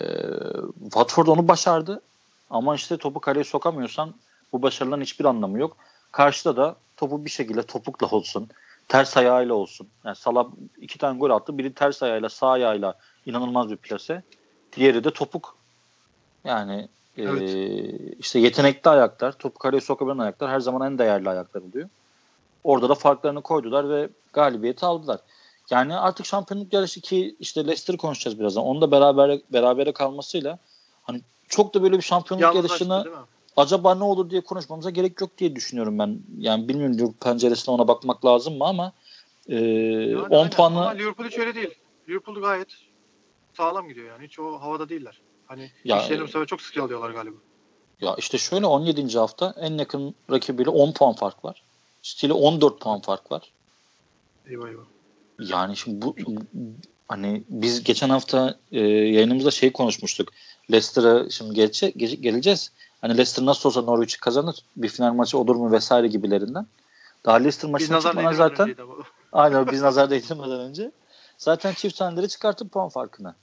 Watford onu başardı. Ama işte topu kaleye sokamıyorsan bu başarıların hiçbir anlamı yok. Karşıda da topu bir şekilde topukla olsun, ters ayağıyla olsun. Yani Salah iki tane gol attı. Biri ters ayağıyla, sağ ayağıyla inanılmaz bir plase. Diğeri de topuk. Yani e, evet. e, işte yetenekli ayaklar, topu kaleye sokabilen ayaklar her zaman en değerli ayaklar oluyor. Orada da farklarını koydular ve galibiyeti aldılar. Yani artık şampiyonluk yarışı ki işte Leicester konuşacağız birazdan. Onun da beraber berabere kalmasıyla hani çok da böyle bir şampiyonluk Yalnız yarışına acaba ne olur diye konuşmamıza gerek yok diye düşünüyorum ben. Yani bilmiyorum Liverpool penceresine ona bakmak lazım mı ama e, yani 10 puanla ama Liverpool hiç öyle değil. Liverpool gayet sağlam gidiyor yani. Hiç o havada değiller. Hani ya, işlerini bu sefer çok sıkı alıyorlar galiba. Ya işte şöyle 17. hafta en yakın rakibiyle 10 puan fark var. City'yle 14 puan fark var. Eyvah eyvah. Yani şimdi bu hani biz geçen hafta e, yayınımızda şey konuşmuştuk. Leicester'a şimdi gelece, ge, geleceğiz. Hani Leicester nasıl olsa Norwich'i kazanır. Bir final maçı olur mu vesaire gibilerinden. Daha Leicester maçına çıkmadan zaten aynen biz nazar değdirmeden önce zaten çift taneleri çıkartıp puan farkını.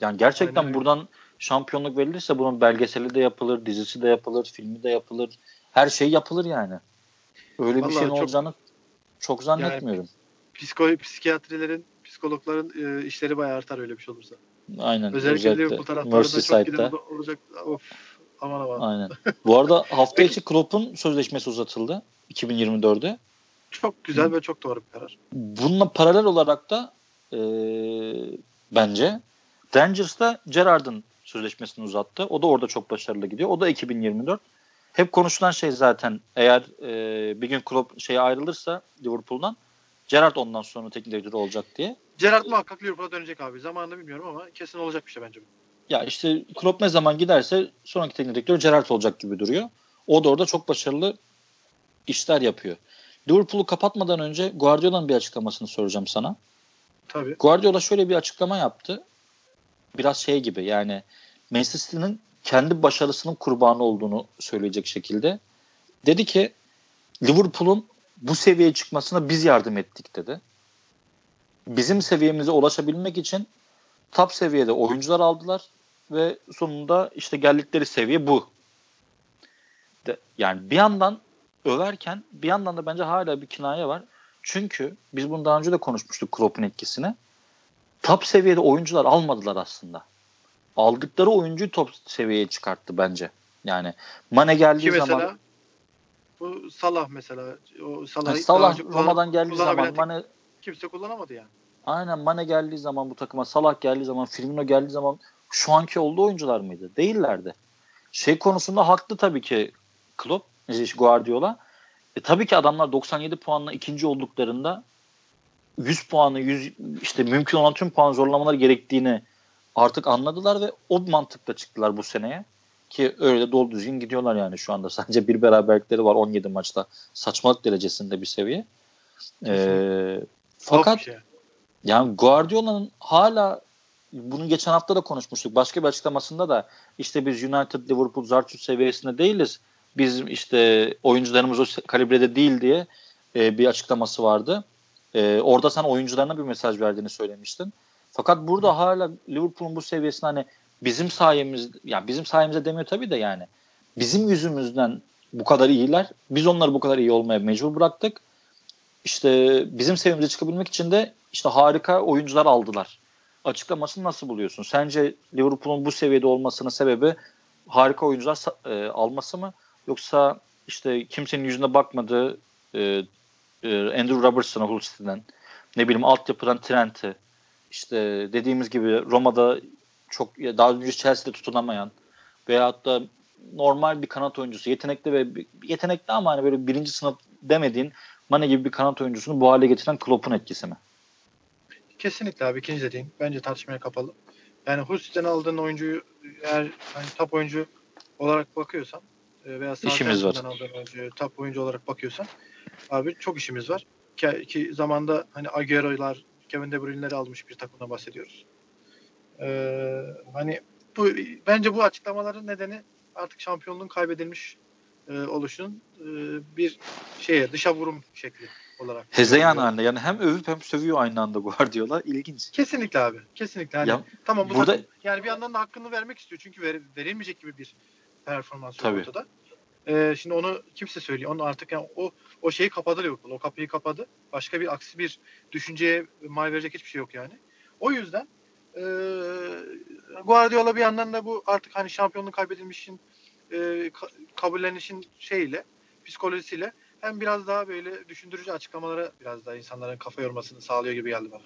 Yani gerçekten aynen. buradan şampiyonluk verilirse bunun belgeseli de yapılır, dizisi de yapılır, filmi de yapılır. Her şey yapılır yani. Öyle Vallahi bir şeyin çok, olacağını çok zannetmiyorum. Yani psiko, psikiyatrilerin, psikologların e, işleri bayağı artar öyle bir şey olursa. Aynen. Özellikle, özellikle Liverpool taraftarında çok giden olacak. Of. Aman aman. Aynen. Bu arada hafta içi Klopp'un sözleşmesi uzatıldı 2024'e. Çok güzel ve çok doğru bir karar. Bununla paralel olarak da e, bence Rangers'da Gerrard'ın sözleşmesini uzattı. O da orada çok başarılı gidiyor. O da 2024. Hep konuşulan şey zaten eğer e, bir gün Klopp şeye ayrılırsa Liverpool'dan Gerrard ondan sonra teknik direktör olacak diye. Gerrard muhakkak Liverpool'a dönecek abi. Zamanını bilmiyorum ama kesin olacak bir şey bence bu. Ya işte Klopp ne zaman giderse sonraki teknik direktör Gerrard olacak gibi duruyor. O da orada çok başarılı işler yapıyor. Liverpool'u kapatmadan önce Guardiola'nın bir açıklamasını soracağım sana. Tabii. Guardiola şöyle bir açıklama yaptı. Biraz şey gibi yani Manchester City'nin kendi başarısının kurbanı olduğunu söyleyecek şekilde. Dedi ki Liverpool'un bu seviyeye çıkmasına biz yardım ettik dedi. Bizim seviyemize ulaşabilmek için top seviyede oyuncular aldılar ve sonunda işte geldikleri seviye bu. De, yani bir yandan överken bir yandan da bence hala bir kinaye var. Çünkü biz bunu daha önce de konuşmuştuk Klopp'un etkisini. Top seviyede oyuncular almadılar aslında. Aldıkları oyuncuyu top seviyeye çıkarttı bence. Yani Mane geldiği Ki mesela, zaman bu Salah mesela o Salah, yani Salah Roma'dan geldiği zaman Mane kimse kullanamadı yani. Aynen Mane geldiği zaman bu takıma Salah geldiği zaman Firmino geldiği zaman şu anki olduğu oyuncular mıydı? Değillerdi. Şey konusunda haklı tabii ki Klopp, Guardiola. E, tabii ki adamlar 97 puanla ikinci olduklarında 100 puanı 100 işte mümkün olan tüm puan zorlamaları gerektiğini artık anladılar ve o mantıkla çıktılar bu seneye. Ki öyle de dolu düzgün gidiyorlar yani şu anda. Sadece bir beraberlikleri var 17 maçta. Saçmalık derecesinde bir seviye. Ee, fakat şey. yani Guardiola'nın hala bunu geçen hafta da konuşmuştuk. Başka bir açıklamasında da işte biz United, Liverpool, Zartut seviyesinde değiliz. Biz işte oyuncularımız o kalibrede değil diye e, bir açıklaması vardı. E, orada sen oyuncularına bir mesaj verdiğini söylemiştin. Fakat burada hala Liverpool'un bu seviyesinde hani bizim sayemiz ya bizim sayemizde demiyor tabii de yani bizim yüzümüzden bu kadar iyiler. Biz onları bu kadar iyi olmaya mecbur bıraktık. İşte bizim seviyemize çıkabilmek için de işte harika oyuncular aldılar. Açıklamasını nasıl buluyorsun? Sence Liverpool'un bu seviyede olmasının sebebi harika oyuncular e, alması mı? Yoksa işte kimsenin yüzüne bakmadığı e, e, Andrew Robertson'a Hull City'den ne bileyim altyapıdan Trent'i işte dediğimiz gibi Roma'da çok daha önce Chelsea'de tutunamayan veyahut da normal bir kanat oyuncusu yetenekli ve yetenekli ama hani böyle birinci sınıf demediğin Mane gibi bir kanat oyuncusunu bu hale getiren Klopp'un etkisi mi? Kesinlikle abi ikinci dediğin. Bence tartışmaya kapalı. Yani Hussi'den aldığın oyuncuyu eğer hani top oyuncu olarak bakıyorsan e, veya sağ aldığın oyuncuyu top oyuncu olarak bakıyorsan abi çok işimiz var. Ki, ki zamanda hani Agüero'lar, Kevin De Bruyne'leri almış bir takımdan bahsediyoruz. Ee, hani bu bence bu açıklamaların nedeni artık şampiyonluğun kaybedilmiş e, oluşunun e, bir şeye dışa vurum şekli. olarak. Hezeyan halinde. Yani hem övüp hem sövüyor aynı anda Guardiola. İlginç. Kesinlikle abi. Kesinlikle. Hani, Ya, tamam bu burada- takım- yani bir yandan da hakkını vermek istiyor. Çünkü ver, verilmeyecek gibi bir performans Tabii. ortada. Ee, şimdi onu kimse söylüyor. Onu artık yani o o şeyi kapadı Liverpool. O kapıyı kapadı. Başka bir aksi bir düşünceye mal verecek hiçbir şey yok yani. O yüzden e, Guardiola bir yandan da bu artık hani şampiyonluk kaybedilmişin e, ka- kabullenişin şeyiyle psikolojisiyle hem biraz daha böyle düşündürücü açıklamalara biraz daha insanların kafa yormasını sağlıyor gibi geldi bana.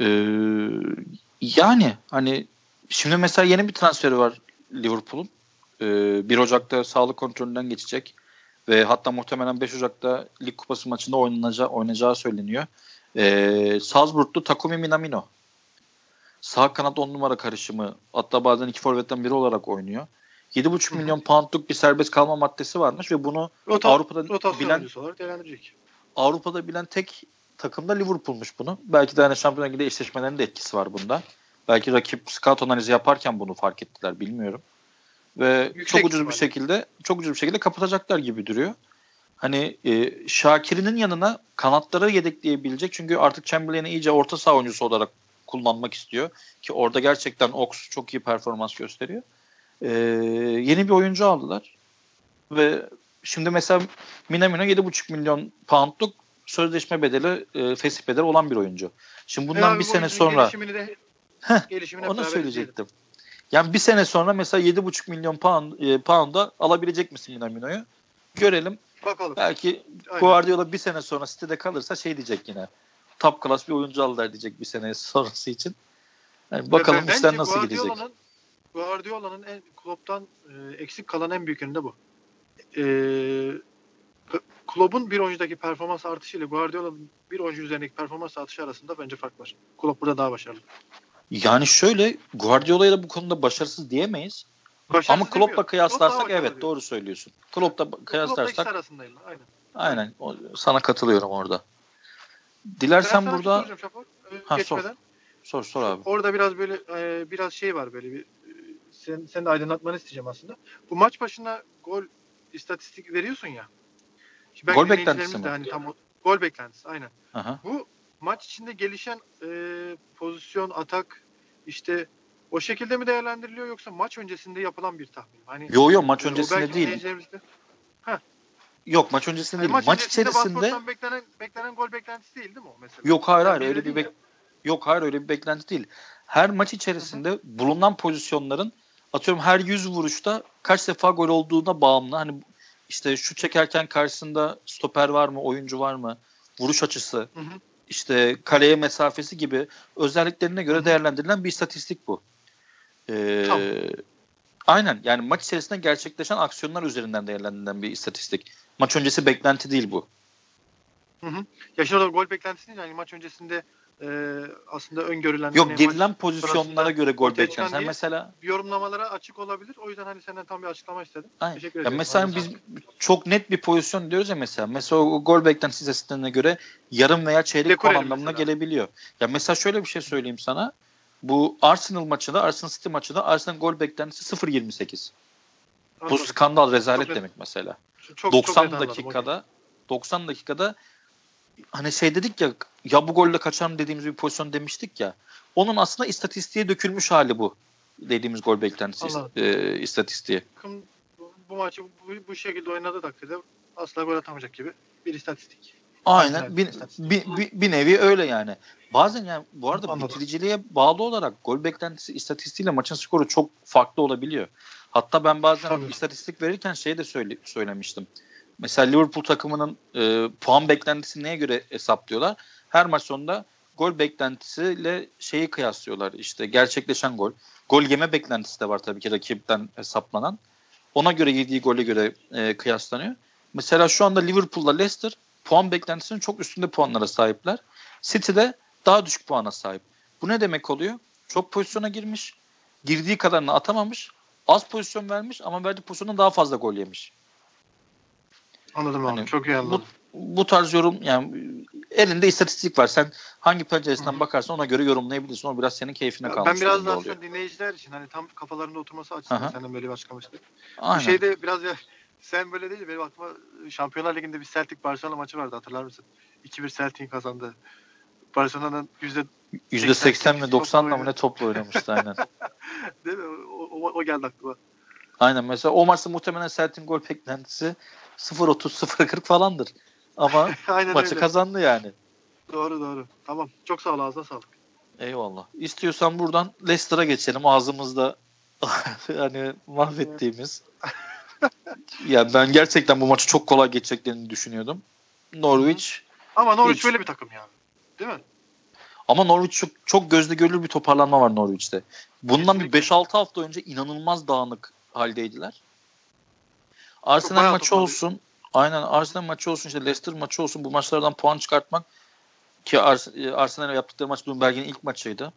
Ee, yani hani şimdi mesela yeni bir transferi var Liverpool'un. Ee, 1 Ocak'ta sağlık kontrolünden geçecek ve hatta muhtemelen 5 Ocak'ta Lig Kupası maçında oynanacağı, oynayacağı söyleniyor. Ee, Salzburglu Takumi Minamino. Sağ kanat 10 numara karışımı hatta bazen iki forvetten biri olarak oynuyor. 7,5 Hı hı. milyon poundluk bir serbest kalma maddesi varmış ve bunu Rota, Avrupa'da bilen olarak değerlendirecek. Avrupa'da bilen tek takım da Liverpool'muş bunu. Belki de hani Şampiyonlar Ligi'de eşleşmelerinin de etkisi var bunda. Belki rakip scout analizi yaparken bunu fark ettiler bilmiyorum. Ve Yüksek çok ucuz bir şekilde çok ucuz bir şekilde kapatacaklar gibi duruyor. Hani e, Şakir'in yanına kanatları yedekleyebilecek çünkü artık Chamberlain'i iyice orta saha oyuncusu olarak kullanmak istiyor ki orada gerçekten Ox çok iyi performans gösteriyor. E, yeni bir oyuncu aldılar ve şimdi mesela Minamino 7,5 milyon poundluk sözleşme bedeli, e, fesih bedeli olan bir oyuncu. Şimdi bundan E bir sene sonra gelişimini de Heh, gelişimini onu söyleyecektim. Yani bir sene sonra mesela 7,5 milyon pound, e, pound'a alabilecek misin Minamino'yu? Görelim. Bakalım. Belki Aynen. Guardiola bir sene sonra City'de kalırsa şey diyecek yine. Top class bir oyuncu aldılar diyecek bir sene sonrası için. Yani bakalım Bence işler nasıl gidecek. Guardiola'nın- en Klopp'tan e, eksik kalan en büyük de bu. E, Klopp'un bir oyuncudaki performans artışı ile Guardiola'nın bir oyuncu üzerindeki performans artışı arasında bence fark var. Klopp burada daha başarılı. Yani şöyle Guardiola'ya da bu konuda başarısız diyemeyiz. Başarısız Ama Klopp'la kıyaslarsak Klopp evet başarılı doğru söylüyorsun. Klopp'la diyor. Klopp'la kıyaslarsak arasındayım. Aynen. aynen o- sana katılıyorum orada. Dilersen şey burada soracağım Şafak. E, Ha, sor. geçmeden. sor sor abi. Orada biraz böyle e, biraz şey var böyle bir e, sen, sen de aydınlatmanı isteyeceğim aslında. Bu maç başına gol istatistik veriyorsun ya. Şimdi Gol beklentisi de mi? hani tam o, gol beklentisi aynen. Aha. Bu maç içinde gelişen e, pozisyon, atak işte o şekilde mi değerlendiriliyor yoksa maç öncesinde yapılan bir tahmin? Hani Yo yo maç e, öncesinde değil. de- Yok maç öncesinde hani değil. maç, Maç içerisinde beklenen beklenen gol beklentisi değil değil mi o mesela? yok hayır hayır öyle bir bek yok hayır öyle bir beklenti değil. Her maç içerisinde bulunan pozisyonların atıyorum her 100 vuruşta kaç defa gol olduğuna bağımlı. Hani işte şu çekerken karşısında stoper var mı, oyuncu var mı, vuruş açısı, Hı hı. işte kaleye mesafesi gibi özelliklerine göre Hı hı. değerlendirilen bir istatistik bu. Ee, Tamam. Aynen yani maç içerisinde gerçekleşen aksiyonlar üzerinden değerlendirilen bir istatistik. Maç öncesi beklenti değil bu. Hı hı. Ya şimdi orada gol beklentisi değil yani maç öncesinde e, aslında öngörülen Yok hani girilen pozisyonlara göre gol ortaya çıkan beklenti. Sen değil, mesela yorumlamalara açık olabilir. O yüzden hani senden tam bir açıklama istedim. Aynen. Teşekkür Ya ederim. mesela Ağzına biz çok net bir pozisyon diyoruz ya mesela. Mesela o gol beklentisi istatistiklerine göre yarım veya çeyrek Dekoreli puan anlamına mesela. gelebiliyor. Ya mesela şöyle bir şey söyleyeyim sana. Bu Arsenal maçında, Arsenal City maçında Arsenal gol beklentisi 0.28. Bu skandal rezalet Çok demek mesela. Çok, çok 90 net anladım, dakikada 90 dakikada hani şey dedik ya ya bu golle kaçar dediğimiz bir pozisyon demiştik ya. Onun aslında istatistiğe dökülmüş hali bu. Dediğimiz gol beklentisi Anladım. e, istatistiği. Takım bu, maçı bu, bu şekilde oynadığı takdirde asla gol atamayacak gibi bir istatistik. Aynen bir, istatistik. bir, bir, bir nevi öyle yani. Bazen yani bu arada Anladım. bitiriciliğe bağlı olarak gol beklentisi istatistiğiyle maçın skoru çok farklı olabiliyor. Hatta ben bazen Tabii. istatistik verirken şey de söyle, söylemiştim. Mesela Liverpool takımının e, puan beklentisini neye göre hesaplıyorlar? Her maç sonunda gol beklentisiyle şeyi kıyaslıyorlar. İşte gerçekleşen gol. Gol yeme beklentisi de var tabii ki rakipten hesaplanan. Ona göre yediği gole göre e, kıyaslanıyor. Mesela şu anda Liverpool'la Leicester puan beklentisinin çok üstünde puanlara sahipler. City de daha düşük puana sahip. Bu ne demek oluyor? Çok pozisyona girmiş. Girdiği kadarını atamamış. Az pozisyon vermiş ama verdiği pozisyondan daha fazla gol yemiş. Anladım abi. Hani çok iyi anladım. Bu, bu tarz yorum yani elinde istatistik var. Sen hangi penceresinden Hı hı. bakarsan ona göre yorumlayabilirsin. O biraz senin keyfine kalmış ben biraz daha aslında dinleyiciler için hani tam kafalarında oturması açısından senden böyle bir açıklama istedim. Bu şeyde biraz ya sen böyle değil benim aklıma Şampiyonlar Ligi'nde bir Celtic Barcelona maçı vardı hatırlar mısın? 2-1 Celtic'in kazandı. Barcelona'nın yüzde 80 mi 90 mı ne topla oynamıştı aynen. Değil mi? O, o, geldi aklıma. Aynen mesela o maçta muhtemelen Celtic'in gol beklentisi 0-30 0-40 falandır. Ama maçı öyle. kazandı yani. Doğru doğru. Tamam. Çok sağ ol ağzına sağlık. Eyvallah. İstiyorsan buradan Leicester'a geçelim. Ağzımızda hani mahvettiğimiz. ya ben gerçekten bu maçı çok kolay geçeceklerini düşünüyordum. Norwich Ama Norwich Hiç. böyle bir takım yani. Değil mi? Ama Norwich çok, çok gözle görülür bir toparlanma var Norwich'te. Bundan bir Kesinlikle. 5-6 hafta önce inanılmaz dağınık haldeydiler. Arsenal bayağı maçı olsun. Aynen Arsenal maçı olsun işte Leicester maçı olsun bu maçlardan puan çıkartmak ki Ars- Arsenal'e yaptıkları maç Bloomberg'in ilk maçıydı.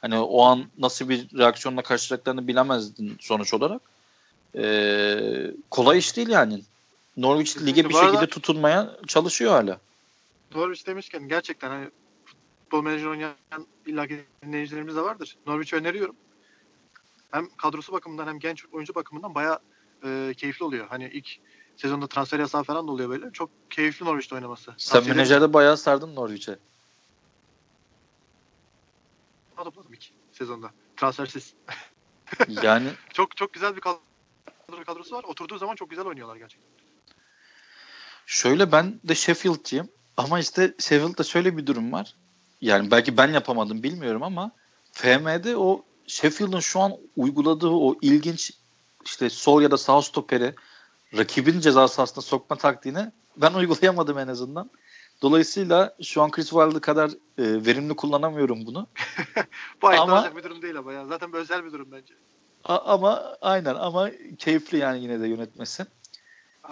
Hani o an nasıl bir reaksiyonla karşılayacaklarını bilemezdin sonuç olarak. Ee, kolay iş değil yani. Norwich lige bir şekilde tutunmaya çalışıyor hala. Norwich demişken gerçekten hani futbol menajeri oynayan illaki dinleyicilerimiz de vardır. Norwich'i öneriyorum. Hem kadrosu bakımından hem genç oyuncu bakımından bayağı e, keyifli oluyor. Hani ilk sezonda transfer yasağı falan da oluyor böyle. Çok keyifli Norwich'te oynaması. Sen Tavsiye menajerde bayağı sardın Norwich'e. Topladım ilk sezonda. Transfersiz. Yani Çok çok güzel bir kadro kadrosu var. Oturduğu zaman çok güzel oynuyorlar gerçekten. Şöyle ben de Sheffield'ciyim ama işte Sheffield'da şöyle bir durum var. Yani belki ben yapamadım bilmiyorum ama FM'de o Sheffield'ın şu an uyguladığı o ilginç işte sol ya da sağ stoperi rakibin ceza sahasına sokma taktiğini ben uygulayamadım en azından. Dolayısıyla şu an Chris Wilder kadar e, verimli kullanamıyorum bunu. Bu Ama- bir durum değil ama ya. Zaten bir özel bir durum bence. A- ama aynen ama keyifli yani yine de yönetmesi.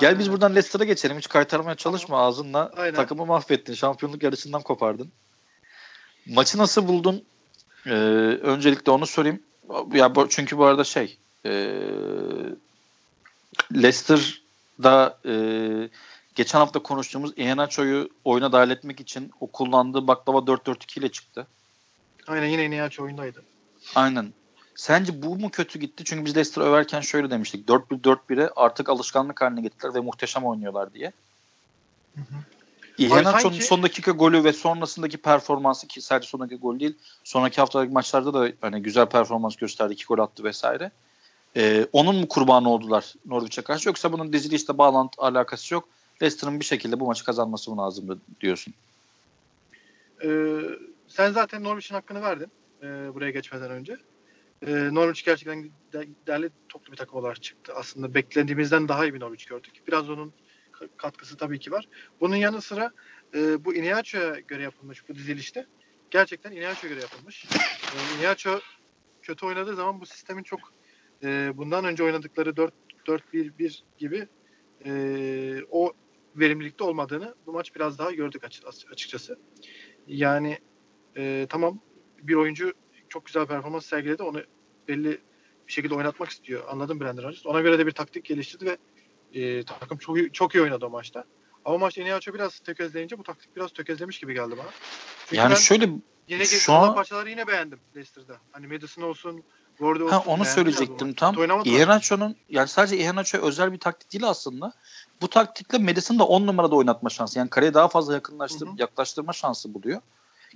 Gel biz Aynen. buradan Leicester'a geçelim. Hiç kaytarmaya çalışma ağzınla. Aynen. Takımı mahvettin. Şampiyonluk yarışından kopardın. Maçı nasıl buldun? Ee, öncelikle onu sorayım. Ya bu- çünkü bu arada şey e, Leicester'da e, geçen hafta konuştuğumuz Iheanacho'yu oyuna dahil etmek için o kullandığı baklava 4-4-2 ile çıktı. Aynen yine Niyachi oyundaydı. Aynen. Sence bu mu kötü gitti? Çünkü biz Leicester överken şöyle demiştik. 4-1-4-1'e artık alışkanlık haline getirdiler ve muhteşem oynuyorlar diye. Iheanacho'nun sanki- son dakika golü ve sonrasındaki performansı ki sadece son dakika gol değil. Sonraki haftadaki maçlarda da hani güzel performans gösterdi. iki gol attı vesaire. Ee, onun mu kurbanı oldular Norwich'e karşı yoksa bunun dizilişle bağlantı alakası yok. Leicester'ın bir şekilde bu maçı kazanması mı lazımdı diyorsun? Ee, sen zaten Norwich'in hakkını verdin e, buraya geçmeden önce. E, Norwich gerçekten de- değerli toplu bir takım olarak çıktı. Aslında beklediğimizden daha iyi bir Norwich gördük. Biraz onun katkısı tabii ki var. Bunun yanı sıra e, bu Iheanacho'ya göre yapılmış bu dizilişte. Gerçekten Iheanacho'ya göre yapılmış. E, Iheanacho kötü oynadığı zaman bu sistemin çok e, bundan önce oynadıkları 4-4-1-1 gibi e, o verimlilikte olmadığını bu maç biraz daha gördük açı- açıkçası. Yani e, tamam bir oyuncu çok güzel performans sergiledi. Onu belli bir şekilde oynatmak istiyor. Anladım Brandon Rodgers. Ona göre de bir taktik geliştirdi ve e, takım çok iyi, çok iyi oynadı o maçta. Ama maçta Iheanacho biraz tökezleyince bu taktik biraz tökezlemiş gibi geldi bana. Çünkü yani şöyle yine şu şu an- parçaları yine beğendim Leicester'da. Hani Madison olsun, Ward olsun. Ha onu söyleyecektim tam. Iheanacho'nun yani sadece Iheanacho'ya özel bir taktik değil aslında. Bu taktikle Madison'ı da 10 numarada oynatma şansı. Yani kaleye daha fazla yakınlaştır, Hı hı. yaklaştırma şansı buluyor.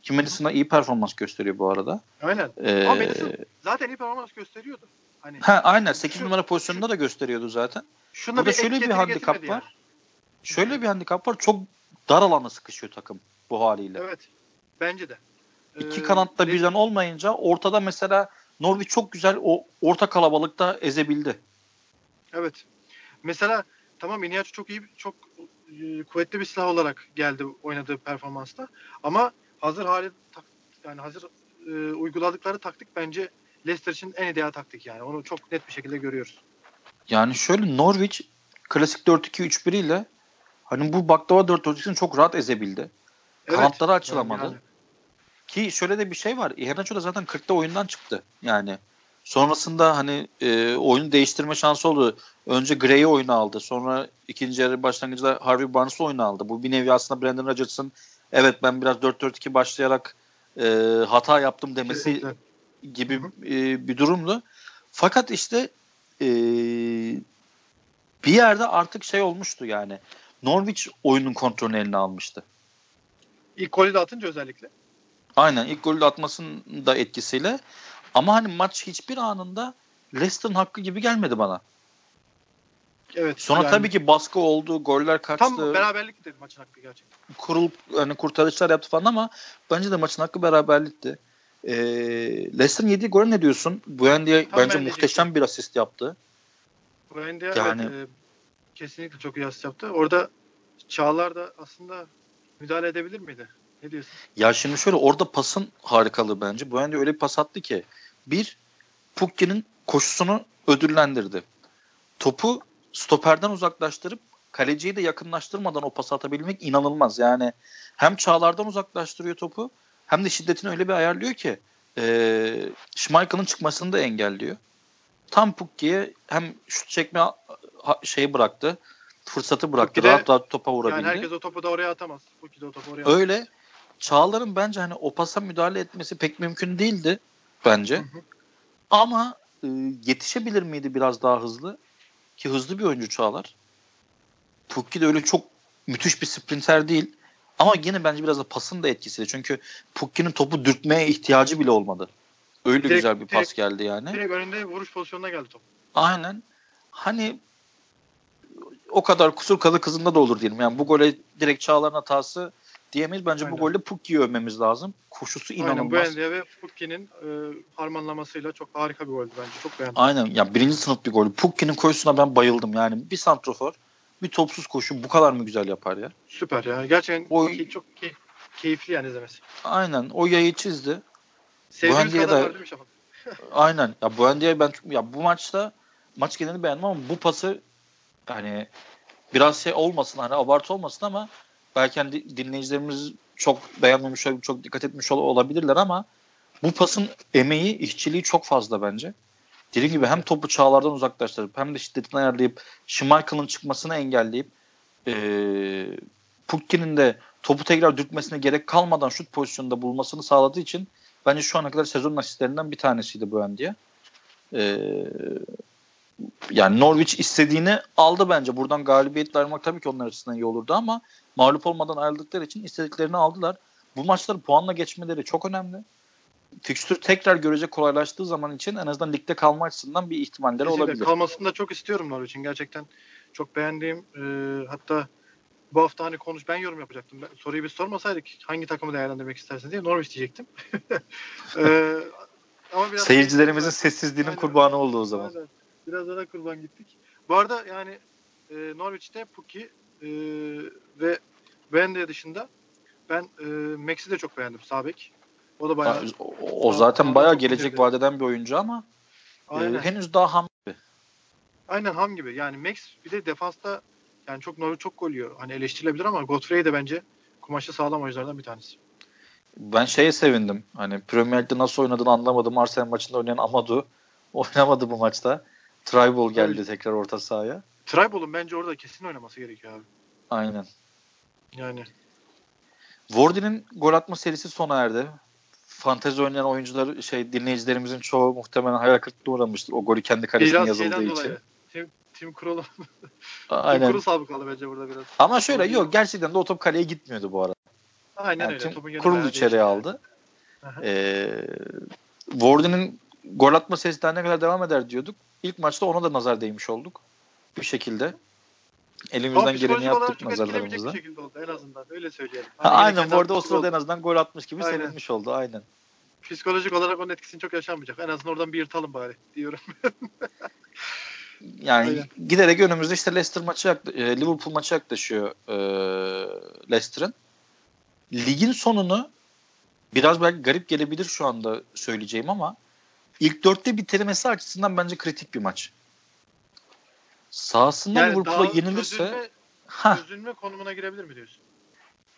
Ki Madison'a iyi performans gösteriyor bu arada. Aynen. Ee, Ama Madison zaten iyi performans gösteriyordu. Hani ha, aynen 8 Şu- numara pozisyonunda da gösteriyordu zaten. Şunda Burada bir şöyle bir handikap var. Şöyle bir handikap var. Çok dar alana sıkışıyor takım bu haliyle. Evet. Bence de. İki Ee, kanatta Le- birden olmayınca ortada mesela Norwich çok güzel o orta kalabalıkta ezebildi. Evet. Mesela tamam Iniacho çok iyi, çok e, kuvvetli bir silah olarak geldi oynadığı performansta. Ama hazır hali tak- yani hazır e, uyguladıkları taktik bence Leicester için en ideal taktik yani. Onu çok net bir şekilde görüyoruz. Yani şöyle Norwich klasik 4-2-3-1 ile hani bu baklava 4-4-2'sini çok rahat ezebildi. Kanatları açılamadı. Yani, Ki şöyle de bir şey var. Iheanacho da zaten 40'ta oyundan çıktı. Yani sonrasında hani e, oyunu değiştirme şansı oldu. Önce Gray'i oyuna aldı. Sonra ikinci yarı başlangıcında Harvey Barnes'ı oyuna aldı. Bu bir nevi aslında Brandon Rodgers'ın evet ben biraz 4-4-2 başlayarak e, hata yaptım demesi kesinlikle. gibi e, bir durumdu. Fakat işte e, bir yerde artık şey olmuştu yani. Norwich oyunun kontrolünü eline almıştı. İlk golü de atınca özellikle. Aynen ilk golü de atmasının da etkisiyle. Ama hani maç hiçbir anında Leicester'ın hakkı gibi gelmedi bana. Evet. Sonra yani, tabii ki baskı oldu, goller kaçtı. Tam beraberlik dedi maçın hakkı gerçekten. Kurul hani kurtarışlar yaptı falan ama bence de maçın hakkı beraberlikti. Ee, Leicester'ın yediği gol ne diyorsun? Buendia bence muhteşem bir asist yaptı. Buendia yani, evet, e, kesinlikle çok iyi asist yaptı. Orada Çağlar da aslında müdahale edebilir miydi? Ne diyorsun? Ya şimdi şöyle orada pasın harikalığı bence. Buendia öyle bir pas attı ki bir Pukki'nin koşusunu ödüllendirdi. Topu stoperden uzaklaştırıp kaleciyi de yakınlaştırmadan o pas atabilmek inanılmaz. Yani hem çağlardan uzaklaştırıyor topu hem de şiddetini öyle bir ayarlıyor ki e, Schmeichel'ın çıkmasını da engelliyor. Tam Pukki'ye hem şut çekme şeyi bıraktı. Fırsatı bıraktı. De, rahat rahat topa vurabildi. Yani herkes o topu da oraya atamaz. Pukki de o topu oraya atamaz. Öyle. Çağlar'ın bence hani o pasa müdahale etmesi pek mümkün değildi bence. Hı hı. Ama e, yetişebilir miydi biraz daha hızlı? Ki hızlı bir oyuncu Çağlar. Pukki de öyle çok müthiş bir sprinter değil. Ama yine bence biraz da pasın da etkisiyle. Çünkü Pukki'nin topu dürtmeye ihtiyacı bile olmadı. Öyle direkt, güzel bir pas direkt, geldi yani. Direkt önünde vuruş pozisyonuna geldi top. Aynen. Hani o kadar kusur kalı kızında da olur diyelim. Yani bu gole direkt Çağlar'ın hatası diyemeyiz. Bence Aynen. bu golde Pukki'yi övmemiz lazım. Koşusu inanılmaz. Aynen Buendia ve Pukki'nin e, harmanlamasıyla çok harika bir goldü bence. Çok beğendim. Aynen. Ya birinci sınıf bir gol. Pukki'nin koşusuna ben bayıldım. Yani bir santrofor bir topsuz koşu bu kadar mı güzel yapar ya? Süper ya. Gerçekten o, key, çok key, keyifli yani izlemesi. Aynen. O yayı çizdi. Sevdiğimiz kadar da, Şafak? aynen. Ya Buendia'yı ben ya bu maçta maç genelini beğendim ama bu pası hani biraz şey olmasın hani abartı olmasın ama belki hani dinleyicilerimiz çok beğenmemiş, çok dikkat etmiş olabilirler ama bu pasın emeği, işçiliği çok fazla bence. Dediğim gibi hem topu çağlardan uzaklaştırıp hem de şiddetini ayarlayıp Schmeichel'ın çıkmasını engelleyip e, Pukki'nin de topu tekrar dürtmesine gerek kalmadan şut pozisyonunda bulmasını sağladığı için bence şu ana kadar sezon asistlerinden bir tanesiydi bu diye. E, yani Norwich istediğini aldı bence. Buradan galibiyetle ayrılmak tabii ki onlar açısından iyi olurdu ama mağlup olmadan ayrıldıkları için istediklerini aldılar. Bu maçları puanla geçmeleri çok önemli. Fikstür tekrar görecek kolaylaştığı zaman için en azından ligde kalma açısından bir ihtimalleri Kesinlikle. olabilir. Kalmasını da çok istiyorum Norwich'in. Gerçekten çok beğendiğim e, hatta bu hafta hani konuş ben yorum yapacaktım. Ben, soruyu biz sormasaydık hangi takımı değerlendirmek istersiniz diye Norwich diyecektim. e, ama biraz Seyircilerimizin sessizliğinin aynen, kurbanı oldu o zaman. Aynen. Biraz daha kurban gittik. Bu arada yani e, Norwich'te Puki e, ve Wendy dışında ben e, Max'i de çok beğendim Sabek. O da bayağı o, o zaten bayağı gelecek vadeden bir oyuncu ama e, henüz daha ham gibi. Aynen ham gibi. Yani Max bir de defansta yani çok Norwich çok gol yiyor. Hani eleştirilebilir ama Godfrey de bence kumaşı sağlam oyunculardan bir tanesi. Ben şeye sevindim. Hani Premier League'de nasıl oynadığını anlamadım. Arsenal maçında oynayan Amadou oynamadı bu maçta. Tribal geldi evet. tekrar orta sahaya. Tribal'ın bence orada kesin oynaması gerekiyor abi. Aynen. Yani. Wardy'nin gol atma serisi sona erdi. Fantezi oynayan oyuncular şey dinleyicilerimizin çoğu muhtemelen hayal kırıklığına uğramıştır. O golü kendi kalesine biraz yazıldığı için. Dolayı. Tim, Tim Krul Aynen. Tim sabıkalı bence burada biraz. Ama şöyle yok gerçekten de o top kaleye gitmiyordu bu arada. Aynen yani öyle. Tim Krul içeri aldı. Ee, Wardy'nin gol atma serisi daha ne kadar devam eder diyorduk ilk maçta ona da nazar değmiş olduk. Bir şekilde. Elimizden geleni yaptık nazarlarımızla. bir şekilde oldu en azından. Öyle söyleyelim. Hani ha, aynen bu arada o sırada oldu. en azından gol atmış gibi aynen. sevinmiş oldu. Aynen. Psikolojik olarak onun etkisini çok yaşanmayacak. En azından oradan bir yırtalım bari diyorum. yani aynen. giderek önümüzde işte Leicester maçı e, Liverpool maçı yaklaşıyor e, Leicester'ın. Ligin sonunu biraz belki garip gelebilir şu anda söyleyeceğim ama ilk dörtte bitirmesi açısından bence kritik bir maç. Sahasında yani Liverpool'a yenilirse çözülme, ha. çözülme konumuna girebilir mi diyorsun?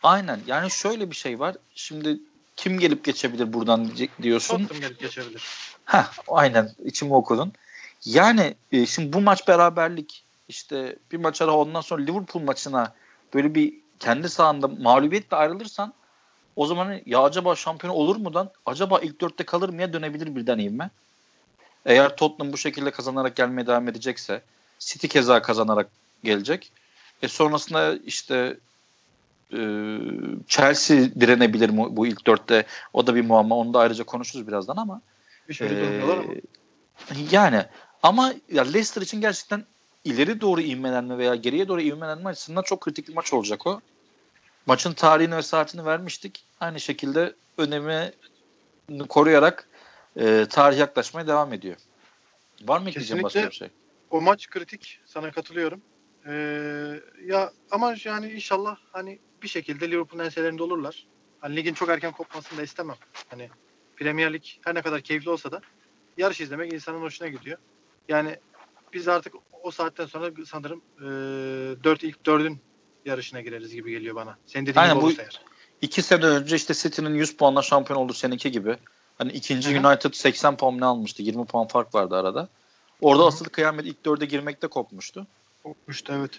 Aynen. Yani şöyle bir şey var. Şimdi kim gelip geçebilir buradan diyorsun. Tottenham gelip geçebilir. Ha, aynen. İçimi okudun. Yani e, şimdi bu maç beraberlik işte bir maç ara ondan sonra Liverpool maçına böyle bir kendi sahanda mağlubiyetle ayrılırsan o zaman ya acaba şampiyon olur mudan acaba ilk dörtte kalır mıya dönebilir birden ivme. Eğer Tottenham bu şekilde kazanarak gelmeye devam edecekse City keza kazanarak gelecek. E sonrasında işte e, Chelsea direnebilir mi bu ilk dörtte? O da bir muamma. Onu da ayrıca konuşuruz birazdan ama. Öyle e. Yani ama ya Leicester için gerçekten ileri doğru ivmelenme veya geriye doğru ivmelenme açısından çok kritik bir maç olacak o. Maçın tarihini ve saatini vermiştik. Aynı şekilde önemi koruyarak e, tarih yaklaşmaya devam ediyor. Var mı ekleyeceğim başka bir şey? O maç kritik. Sana katılıyorum. Ee, ya ama yani inşallah hani bir şekilde Liverpool'un enselerinde olurlar. Hani ligin çok erken kopmasını da istemem. Hani Premier Lig her ne kadar keyifli olsa da yarış izlemek insanın hoşuna gidiyor. Yani biz artık o saatten sonra sanırım e, 4 ilk 4'ün yarışına gireriz gibi geliyor bana. Senin dediğin Aynen, gibi bu eğer. İki sene önce işte City'nin 100 puanla şampiyon oldu seninki gibi. Hani ikinci Hı-hı. United 80 puan ne almıştı? 20 puan fark vardı arada. Orada asıl kıyamet ilk dörde girmekte kopmuştu. Kopmuştu evet.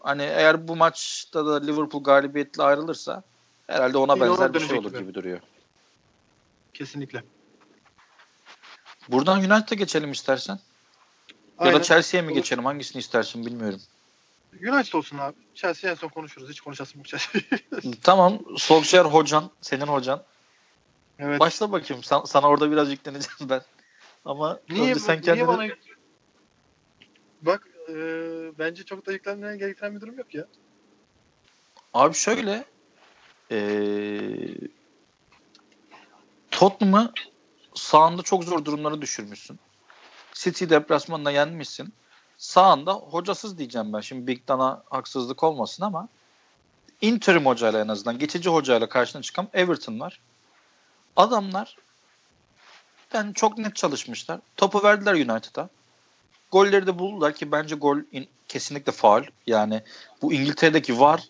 Hani eğer bu maçta da Liverpool galibiyetle ayrılırsa herhalde ona benzer bir şey olur gibi. gibi duruyor. Kesinlikle. Buradan United'a geçelim istersen. Aynen. Ya da Chelsea'ye mi geçelim? Hangisini istersin bilmiyorum. United olsun abi. Chelsea en son konuşuruz. Hiç konuşasın bu Chelsea. tamam. Solskjaer hocan. Senin hocan. Evet. Başla bakayım. Sana, sana orada biraz yükleneceğim ben. Ama niye, önce sen kendini... Niye bana... Bak e, bence çok da yüklenmeye gerektiren bir durum yok ya. Abi şöyle e, Tottenham'ı sağında çok zor durumlara düşürmüşsün. City deplasmanına yenmişsin. Sağında hocasız diyeceğim ben. Şimdi Big Dan'a haksızlık olmasın ama interim hocayla en azından geçici hocayla karşına çıkan Everton var. Adamlar ben çok net çalışmışlar. Topu verdiler United'a. Golleri de buldular ki bence gol in, kesinlikle faul. Yani bu İngiltere'deki var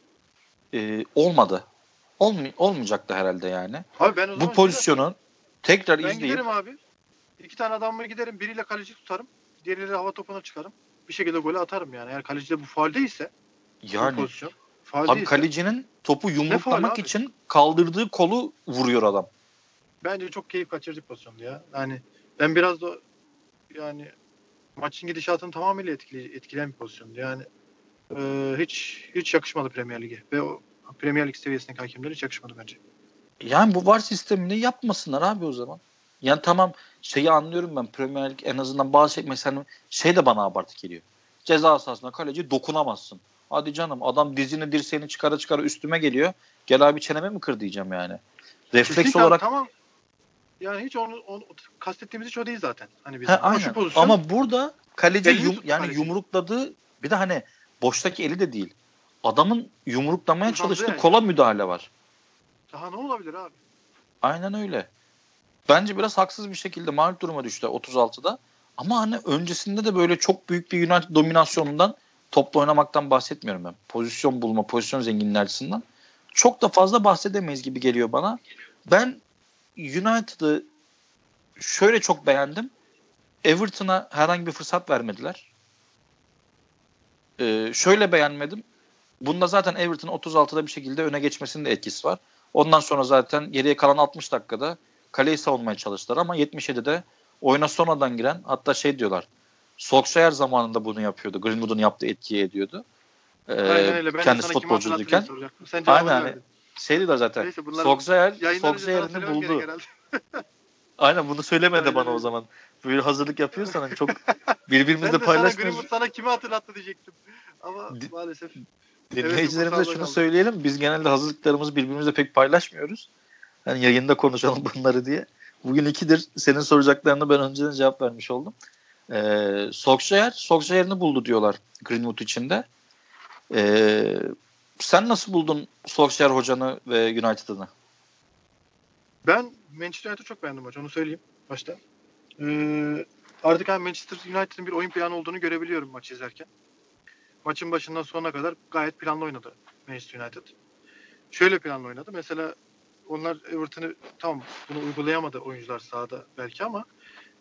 e, olmadı. Olmay olmayacaktı herhalde yani. Abi ben o bu pozisyonu tekrar ben izleyip. Ben giderim abi. İki tane adamla giderim. Biriyle kaleci tutarım. Diğeriyle hava topuna çıkarım. Bir şekilde golü atarım yani. Eğer kalecide bu faal değilse yani, bu pozisyon. Faal abi değilse, kalecinin topu yumruklamak için kaldırdığı kolu vuruyor adam. Bence çok keyif kaçırıcı pozisyondu ya. Yani ben biraz da yani maçın gidişatını tamamıyla etkile, etkileyen bir pozisyondu. Yani e, hiç hiç yakışmadı Premier Lig'e ve o Premier Lig seviyesindeki hakemler hiç yakışmadı bence. Yani bu VAR sistemini yapmasınlar abi o zaman. Yani tamam şeyi anlıyorum ben Premier Lig en azından bazı şey mesela şey de bana abartı geliyor. Ceza sahasında kaleci dokunamazsın. Hadi canım adam dizini dirseğini çıkara çıkara üstüme geliyor. Gel abi çeneme mi kır diyeceğim yani. Refleks Kesinlikle olarak tamam. Yani hiç onu, onu kastettiğimiz hiç o değil zaten. Hani bizim. He, aynen. Şu pozisyon, Ama burada kaleci yum, yani kaleci. yumrukladığı bir de hani boştaki eli de değil. Adamın yumruklamaya çalıştığı yani. kola müdahale var. Daha ne olabilir abi? Aynen öyle. Bence biraz haksız bir şekilde mağlup duruma düştü 36'da. Ama hani öncesinde de böyle çok büyük bir United dominasyonundan topla oynamaktan bahsetmiyorum ben. Pozisyon bulma, pozisyon zenginliği açısından. Çok da fazla bahsedemeyiz gibi geliyor bana. Ben United'ı şöyle çok beğendim. Everton'a herhangi bir fırsat vermediler. Ee, şöyle beğenmedim. Bunda zaten Everton 36'da bir şekilde öne geçmesinin de etkisi var. Ondan sonra zaten geriye kalan 60 dakikada kaleyi savunmaya çalıştılar ama 77'de oyuna sonradan giren hatta şey diyorlar Solskjaer zamanında bunu yapıyordu. Greenwood'un yaptığı etkiye ediyordu. Ee, Aynen öyle. Ben kendisi futbolcuyken. Aynen hani şeydi de zaten. Neyse, Solskjaer, Solskjaer'ini buldu. Aynen bunu söylemedi Aynen. bana o zaman. Böyle hazırlık yapıyorsan hani çok birbirimizle paylaşmıyoruz. Sana sana kimi hatırlattı diyecektim. Ama Di- maalesef. Dinleyicilerimize evet, şunu kaldı. söyleyelim. Biz genelde hazırlıklarımızı birbirimizle pek paylaşmıyoruz. Hani yayında konuşalım bunları diye. Bugün ikidir. Senin soracaklarını ben önceden cevap vermiş oldum. Ee, Solskjaer, Solskjaer'ini buldu diyorlar Greenwood içinde. Ee, sen nasıl buldun Solskjaer hocanı ve United'ını? Ben Manchester United'ı çok beğendim maç. Onu söyleyeyim başta. Ee, artık yani Manchester United'ın bir oyun planı olduğunu görebiliyorum maç izlerken. Maçın başından sonuna kadar gayet planlı oynadı Manchester United. Şöyle planlı oynadı. Mesela onlar Everton'ı tam bunu uygulayamadı oyuncular sahada belki ama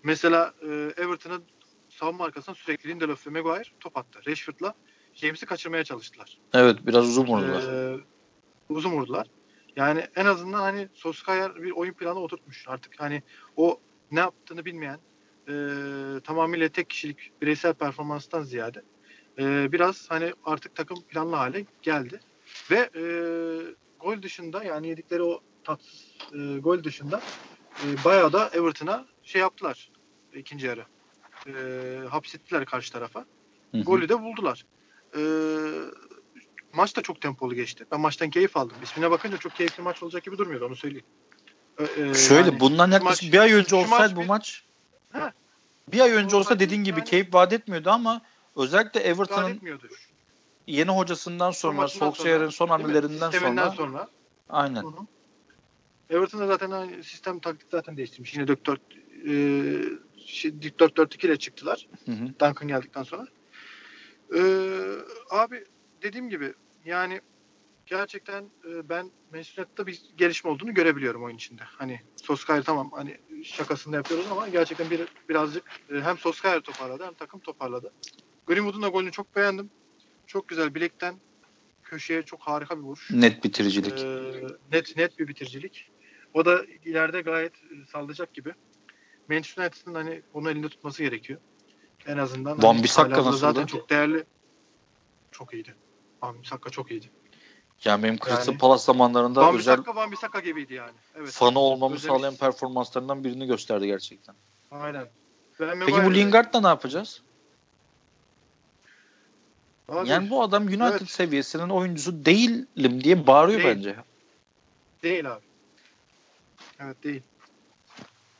mesela e, Everton'ın savunma arkasına sürekli Lindelof ve Maguire top attı. Rashford'la James'i kaçırmaya çalıştılar. Evet biraz uzun vurdular. Ee, uzun vurdular. Yani en azından hani Solskjaer bir oyun planı oturtmuş. Artık hani o ne yaptığını bilmeyen e, tamamıyla tek kişilik bireysel performanstan ziyade e, biraz hani artık takım planlı hale geldi. Ve e, gol dışında yani yedikleri o tatsız e, gol dışında e, bayağı da Everton'a şey yaptılar ikinci yarı. E, hapsettiler karşı tarafa. Hı hı. Golü de buldular. E, maç da çok tempolu geçti. Ben maçtan keyif aldım. İsmine bakınca çok keyifli maç olacak gibi durmuyordu onu söyleyeyim. E, e, Şöyle yani bundan yaklaşık maç- bir ay önce olsaydı maç bu bir- maç Ha. bir ay önce olsa dediğin gibi yani- keyif vaat etmiyordu ama özellikle Everton'ın yeni hocasından Son sonra Solskjaer'in son hamlelerinden sonra, sonra. aynen. Hı hı. Everton'da zaten hani sistem taktik zaten değiştirmiş. Yine 4-4 e, şey, 4-4-2 ile çıktılar. Hı hı. Duncan geldikten sonra. E, abi dediğim gibi yani gerçekten e, ben Manchester bir gelişme olduğunu görebiliyorum oyun içinde. Hani Solskjaer tamam hani şakasını yapıyoruz ama gerçekten bir birazcık e, hem Solskjaer toparladı hem takım toparladı. Greenwood'un da golünü çok beğendim. Çok güzel bilekten köşeye çok harika bir vuruş. Net bitiricilik. Ee, net net bir bitiricilik. O da ileride gayet e, sallayacak gibi. Manchester United'ın hani onu elinde tutması gerekiyor. En azından. Van hani Bissaka halihazırda nasıldı? Zaten çok değerli. Çok iyiydi. Van Bissaka çok iyiydi. Yani benim Crystal Yani- Palace zamanlarında Van özel Bissaka Van Bissaka gibiydi yani. Evet. fanı olmamı Özel- sağlayan performanslarından birini gösterdi gerçekten. Aynen. Ben Peki bu Lingard'la ne yapacağız? Abi, Yani bu adam United evet. seviyesinin oyuncusu değilim diye bağırıyor Değil. bence. değil abi. Evet değil.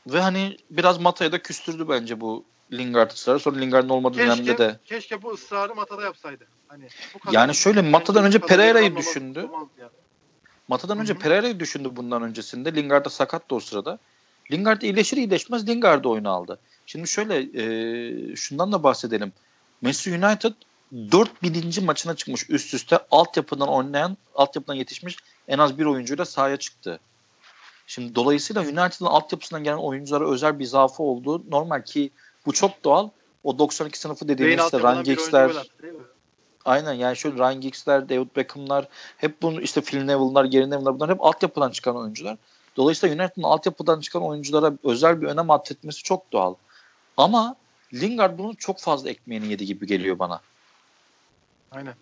Ve hani biraz Mata'ya da küstürdü bence bu Lingard ısrarı. Sonra Lingard'ın olmadığı dönemde Keşke, de. keşke bu ısrarı Mata'da yapsaydı. Hani bu kadar Yani şöyle Mata'dan önce Pereira'yı düşündü. yani. Mata'dan önce. Pereira'yı düşündü bundan öncesinde. Lingard da sakattı o sırada. Lingard iyileşir iyileşmez Lingard'ı oyuna aldı. Şimdi şöyle e, şundan da bahsedelim. Manchester United 4000. maçına çıkmış üst üste altyapıdan oynayan, altyapıdan yetişmiş en az bir oyuncuyla sahaya çıktı. Şimdi dolayısıyla United'ın altyapısından gelen oyunculara özel bir zaafı olduğu normal ki bu çok doğal. O 92 sınıfı dediğimiz işte mi? Aynen yani şöyle Ryan Giggs'ler, David Beckham'lar hep bunu işte Phil Neville'lar, Gary Neville'lar bunlar hep altyapıdan çıkan oyuncular. Dolayısıyla United'ın altyapıdan çıkan oyunculara özel bir önem atfetmesi çok doğal. Ama Lingard bunun çok fazla ekmeğini yedi gibi geliyor bana. Aynen.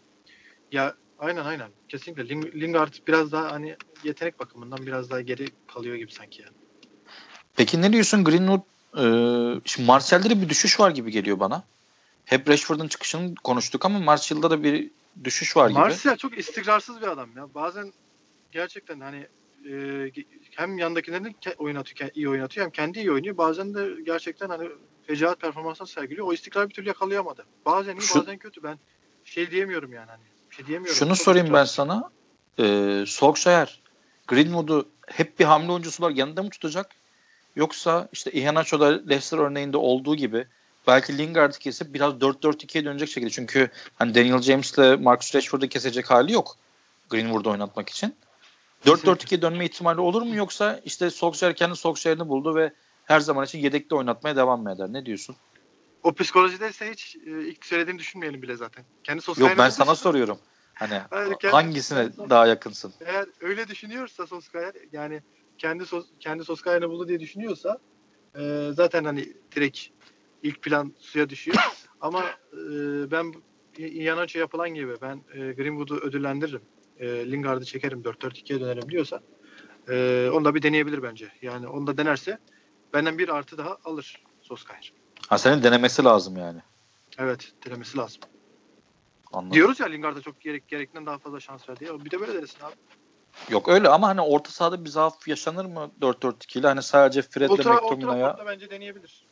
Ya aynen aynen. Kesinlikle. Ling- Lingard biraz daha hani yetenek bakımından biraz daha geri kalıyor gibi sanki yani. Peki ne diyorsun Greenwood? E, şimdi Martial'de de bir düşüş var gibi geliyor bana. Hep Rashford'un çıkışını konuştuk ama Martial'da da bir düşüş var gibi. Martial çok istikrarsız bir adam ya. Bazen gerçekten hani e, hem yandakilerini oynatıyor, ke- iyi oynatıyor hem kendi iyi oynuyor. Bazen de gerçekten hani fecaat performanslar sergiliyor. O istikrarı bir türlü yakalayamadı. Bazen iyi Şu- bazen kötü. Ben şey diyemiyorum yani hani. Şey diyemiyorum. Şunu Çok sorayım ben sana. Ee, Solskjaer Greenwood'u hep bir hamle oyuncusu var yanında mı tutacak? Yoksa işte Iheanacho'da Leicester örneğinde olduğu gibi belki Lingard'ı kesip biraz 4-4-2'ye dönecek şekilde. Çünkü hani Daniel James'le Marcus Rashford'u kesecek hali yok Greenwood'u oynatmak için. 4-4-2'ye dönme ihtimali olur mu yoksa işte Solskjaer kendi Solskjaer'ini buldu ve her zaman için yedekte oynatmaya devam mı eder? Ne diyorsun? O psikolojideyse hiç e, ilk söylediğini düşünmeyelim bile zaten. Kendi Yok ben sana soruyorum. Hani Hayır, kendi- hangisine kendi- daha yakınsın? Eğer öyle düşünüyorsa Solskjaer yani kendi sos, kendi Solskjaer'ini buldu diye düşünüyorsa e, zaten hani direkt ilk plan suya düşüyor. Ama e, ben Iheanacho yapılan gibi ben e, Greenwood'u ödüllendiririm. E, Lingard'ı çekerim 4-4-2'ye dönerim diyorsa e, onu da bir deneyebilir bence. Yani onu da denerse benden bir artı daha alır Solskjaer. Ha senin denemesi lazım yani. Evet denemesi lazım. Anladım. Diyoruz ya Lingard'a çok gerek gerekten daha fazla şans ver diye. Bir de böyle denesin abi. Yok öyle ama hani orta sahada bir zaaf yaşanır mı 4-4-2 ile? Hani sadece Fred'le Old McTominay'a Trafford'da bence deneyebilir.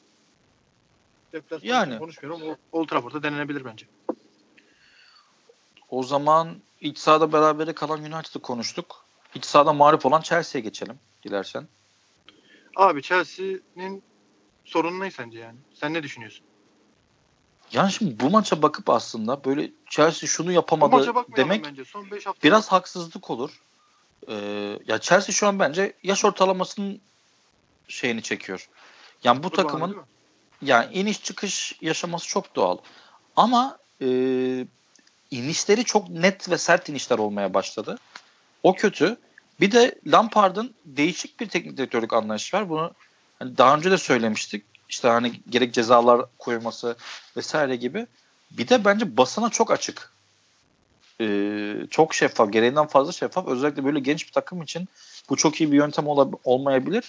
Deplasman Yani. konuşmuyorum. Old Trafford'da denenebilir bence. o zaman iç sahada berabere kalan United'ı konuştuk. İç sahada mağlup olan Chelsea'ye geçelim dilersen. Abi Chelsea'nin sorunu ne sence yani? Sen ne düşünüyorsun? Yani şimdi bu maça bakıp aslında böyle Chelsea şunu yapamadı demek bence. Son 5 hafta biraz haksızlık olur. Ee, ya Chelsea şu an bence yaş ortalamasının şeyini çekiyor. Yani bu kurbanı takımın yani iniş çıkış yaşaması çok doğal. Ama e, inişleri çok net ve sert inişler olmaya başladı. O kötü. Bir de Lampard'ın değişik bir teknik direktörlük anlayışı var. Bunu hani daha önce de söylemiştik. İşte hani gerek cezalar koyması vesaire gibi. Bir de bence basına çok açık. Ee, çok şeffaf. Gereğinden fazla şeffaf. Özellikle böyle genç bir takım için bu çok iyi bir yöntem ol- olmayabilir.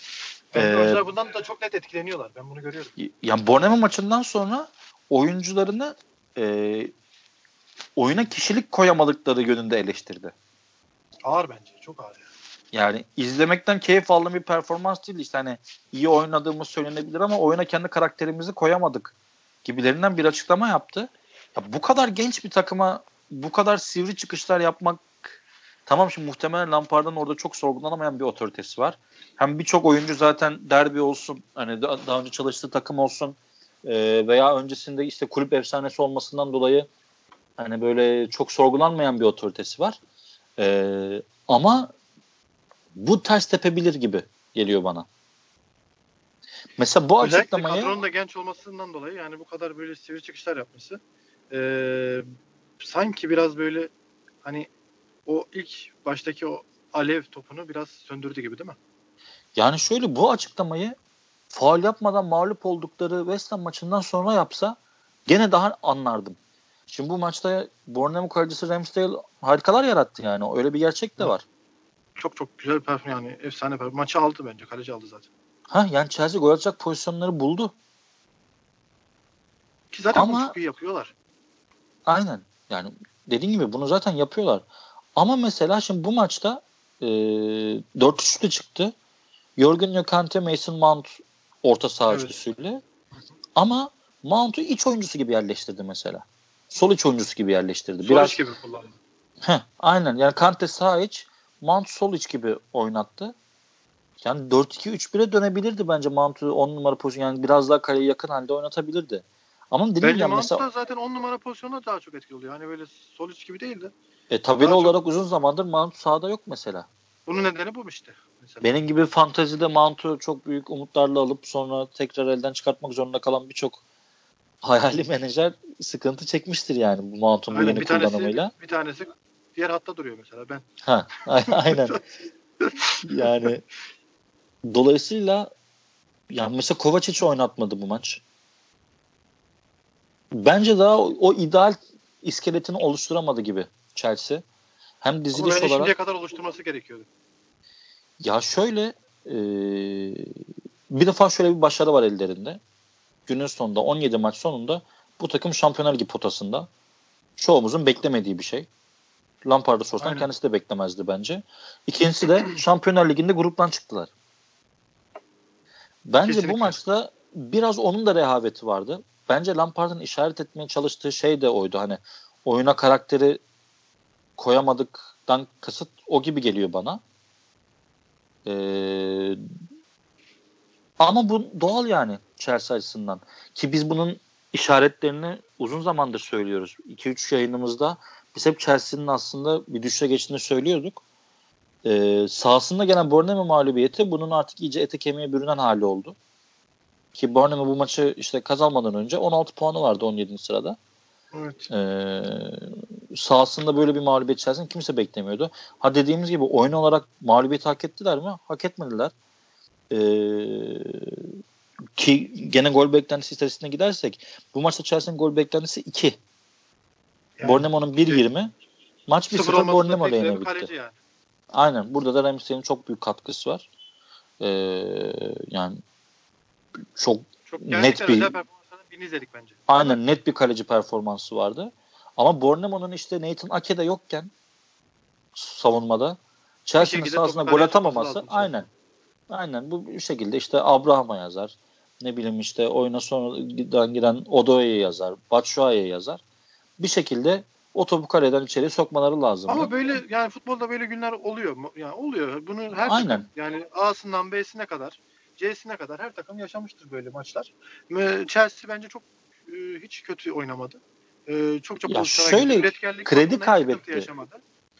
Ee, oyuncular bundan da çok net etkileniyorlar. Ben bunu görüyorum. Yani Borneo maçından sonra oyuncularını e, oyuna kişilik koyamadıkları yönünde eleştirdi. Ağır bence. Çok ağır yani. Yani izlemekten keyif aldığım bir performans değil. İşte hani iyi oynadığımız söylenebilir ama oyuna kendi karakterimizi koyamadık gibilerinden bir açıklama yaptı. Ya bu kadar genç bir takıma bu kadar sivri çıkışlar yapmak tamam şimdi muhtemelen Lampard'ın orada çok sorgulanamayan bir otoritesi var. Hem birçok oyuncu zaten derbi olsun hani daha önce çalıştığı takım olsun e, veya öncesinde işte kulüp efsanesi olmasından dolayı hani böyle çok sorgulanmayan bir otoritesi var. E, ama bu ters tepebilir gibi geliyor bana. Mesela bu Özellikle açıklamayı... kadronun da genç olmasından dolayı yani bu kadar böyle sivri çıkışlar yapması ee, sanki biraz böyle hani o ilk baştaki o alev topunu biraz söndürdü gibi değil mi? Yani şöyle bu açıklamayı faal yapmadan mağlup oldukları West Ham maçından sonra yapsa gene daha anlardım. Şimdi bu maçta Bournemouth kalecisi Ramsdale harikalar yarattı yani. Öyle bir gerçek de var. Çok çok güzel performans yani efsane performans. Maçı aldı bence. Kaleci aldı zaten. Ha yani Chelsea gol atacak pozisyonları buldu. Ki zaten Ama, çok iyi yapıyorlar. Aynen. Yani dediğim gibi bunu zaten yapıyorlar. Ama mesela şimdi bu maçta e, 4-3'lü çıktı. Jorgen Kante, Mason Mount orta saha evet. üçlüsüyle. Ama Mount'u iç oyuncusu gibi yerleştirdi mesela. Sol iç oyuncusu gibi yerleştirdi. Sol Biraz, iç gibi kullandı. Heh, aynen. Yani Kante sağ iç, Mount sol iç gibi oynattı. Yani 4-2-3-1'e dönebilirdi bence Mount'u 10 numara pozisyon. Yani biraz daha kaleye yakın halde oynatabilirdi. Ama dediğim Mount mesela... zaten 10 numara pozisyonda daha çok etkili oluyor. Hani böyle sol iç gibi değildi. E tabela daha olarak çok... uzun zamandır Mount sahada yok mesela. Bunun nedeni bu işte. Mesela. Benim gibi fantezide Mount'u çok büyük umutlarla alıp sonra tekrar elden çıkartmak zorunda kalan birçok hayali menajer sıkıntı çekmiştir yani bu Mount'un bu yeni bir kullanımıyla. Tanesi, bir tanesi diğer hatta duruyor mesela ben. Ha, aynen. yani dolayısıyla yani mesela Kovacic oynatmadı bu maç. Bence daha o, o ideal iskeletini oluşturamadı gibi Chelsea. Hem diziliş Ama olarak. şimdiye kadar oluşturması gerekiyordu. Ya şöyle e, bir defa şöyle bir başarı var ellerinde. Günün sonunda 17 maç sonunda bu takım Şampiyonlar Ligi potasında. Çoğumuzun beklemediği bir şey. Lampard'a sorsan Aynen. kendisi de beklemezdi bence. İkincisi de Şampiyonlar Ligi'nde gruptan çıktılar. Bence Kesinlikle. bu maçta biraz onun da rehaveti vardı. Bence Lampard'ın işaret etmeye çalıştığı şey de oydu. Hani oyuna karakteri koyamadıktan kasıt o gibi geliyor bana. Ee, ama bu doğal yani Chelsea açısından. Ki biz bunun işaretlerini uzun zamandır söylüyoruz. 2-3 yayınımızda biz hep Chelsea'nin aslında bir düşüşe geçtiğini söylüyorduk. Ee, sahasında gelen Bournemouth mağlubiyeti bunun artık iyice ete kemiğe bürünen hali oldu. Ki Bournemouth bu maçı işte kazanmadan önce 16 puanı vardı 17. sırada. Evet. Ee, sahasında böyle bir mağlubiyet Chelsea'nin kimse beklemiyordu. Ha dediğimiz gibi oyun olarak mağlubiyeti hak ettiler mi? Hak etmediler. Ee, ki gene gol beklentisi istatistiğine gidersek bu maçta Chelsea'nin gol beklentisi 2. Yani, Bournemouth'un 1.20. Maç 1-0 Bournemouth lehine bitti. Yani. Aynen. Burada da Ramsey'in çok büyük katkısı var. Ee, yani çok, çok net bir izledik bence. Aynen net bir kaleci performansı vardı. Ama Bournemouth'un işte Nathan Ake'de yokken savunmada Chelsea'nin sahasında gol atamaması aynen. Aynen bu şekilde işte Abraham'a yazar. Ne bileyim işte oyuna sonradan giren Odo'ya yazar. Batshuayi'ye yazar. Bir şekilde o topu kaleden içeri sokmaları lazım. Ama böyle yani futbolda böyle günler oluyor. Yani oluyor. Bunu her Aynen. takım yani A'sından B'sine kadar C'sine kadar her takım yaşamıştır böyle maçlar. Chelsea bence çok e, hiç kötü oynamadı. E, çok çok ya şöyle kredi kaybetti.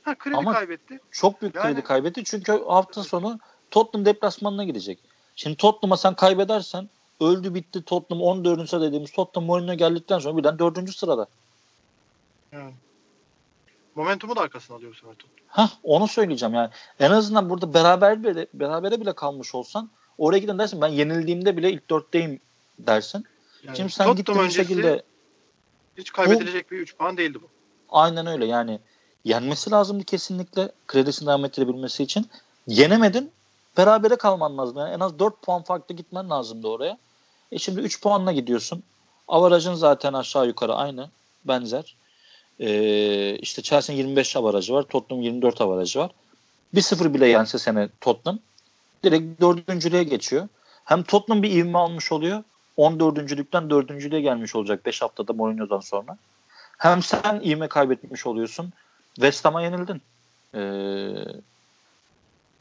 Ha kredi Ama kaybetti. Çok büyük yani, kredi kaybetti çünkü hafta sonu Tottenham deplasmanına gidecek. Şimdi Tottenham'a sen kaybedersen öldü bitti Tottenham 14. sırada dediğimiz Tottenham Mourinho geldikten sonra birden 4. sırada. Yani. Momentumu da arkasına alıyor bu sefer Hah onu söyleyeceğim yani. En azından burada beraber bile, berabere bile kalmış olsan oraya giden dersin ben yenildiğimde bile ilk dörtteyim dersin. Yani, Şimdi sen gittin bir şekilde Hiç kaybedilecek bu, bir 3 puan değildi bu. Aynen öyle yani yenmesi lazımdı kesinlikle kredisini devam ettirebilmesi için. Yenemedin berabere kalman lazım. Yani en az 4 puan farklı gitmen lazımdı oraya. E şimdi 3 puanla gidiyorsun. Avarajın zaten aşağı yukarı aynı. Benzer. Ee, işte Chelsea'nin 25 avarajı var. Tottenham 24 avarajı var. 1-0 bile yense sene Tottenham direkt dördüncülüğe geçiyor. Hem Tottenham bir ivme almış oluyor. 14. dördüncülüğe gelmiş olacak 5 haftada Mourinho'dan sonra. Hem sen ivme kaybetmiş oluyorsun. West Ham'a yenildin. Ee,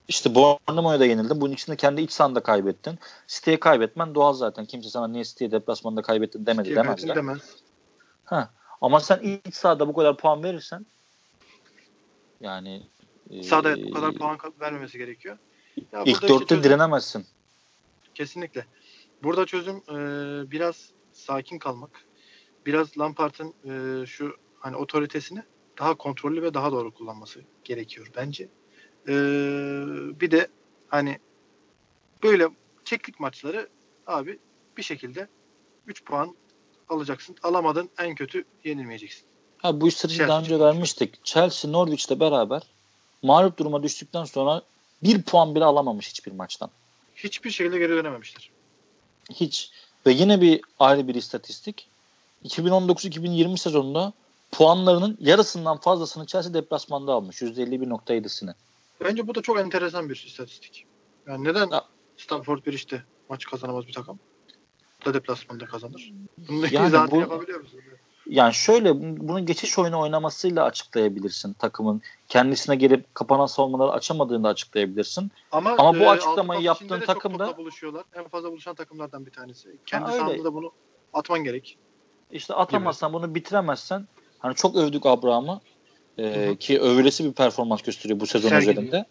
işte Bournemouth'a da yenildin. Bunun içinde kendi iç sahanda kaybettin. City'ye kaybetmen doğal zaten. Kimse sana niye City'ye deplasmanda kaybettin demedi City'ye demezler. Demez. Ha. Ama sen iç sahada bu kadar puan verirsen yani Sahada evet, bu kadar puan vermemesi gerekiyor. Ya ilk dörtte çözüm, direnemezsin. Kesinlikle. Burada çözüm e, biraz sakin kalmak. Biraz Lampard'ın e, şu hani otoritesini daha kontrollü ve daha doğru kullanması gerekiyor bence. E, bir de hani böyle çeklik maçları abi bir şekilde 3 puan alacaksın. Alamadın en kötü yenilmeyeceksin. Ha bu strateji daha önce vermiştik. Chelsea Norwich'le beraber mağlup duruma düştükten sonra bir puan bile alamamış hiçbir maçtan. Hiçbir şekilde geri dönememişler. Hiç. Ve yine bir ayrı bir istatistik. 2019-2020 sezonunda puanlarının yarısından fazlasını Chelsea deplasmanda almış. %51.7'sini. Bence bu da çok enteresan bir istatistik. Yani neden ya. Stanford bir işte maç kazanamaz bir takım? Da deplasmanda kazanır. Bunu yani bu, yapabiliyor musun? Yani şöyle bunu geçiş oyunu oynamasıyla açıklayabilirsin takımın. Kendisine gelip kapanan savunmaları açamadığını açıklayabilirsin. Ama, Ama bu e, açıklamayı yaptığın takımda çok buluşuyorlar. En fazla buluşan takımlardan bir tanesi. Kendi ha, sahanda da bunu atman gerek. İşte atamazsan gibi. bunu bitiremezsen hani çok övdük Abraham'ı e, ki övülesi bir performans gösteriyor bu sezon Sergiliyor. üzerinde.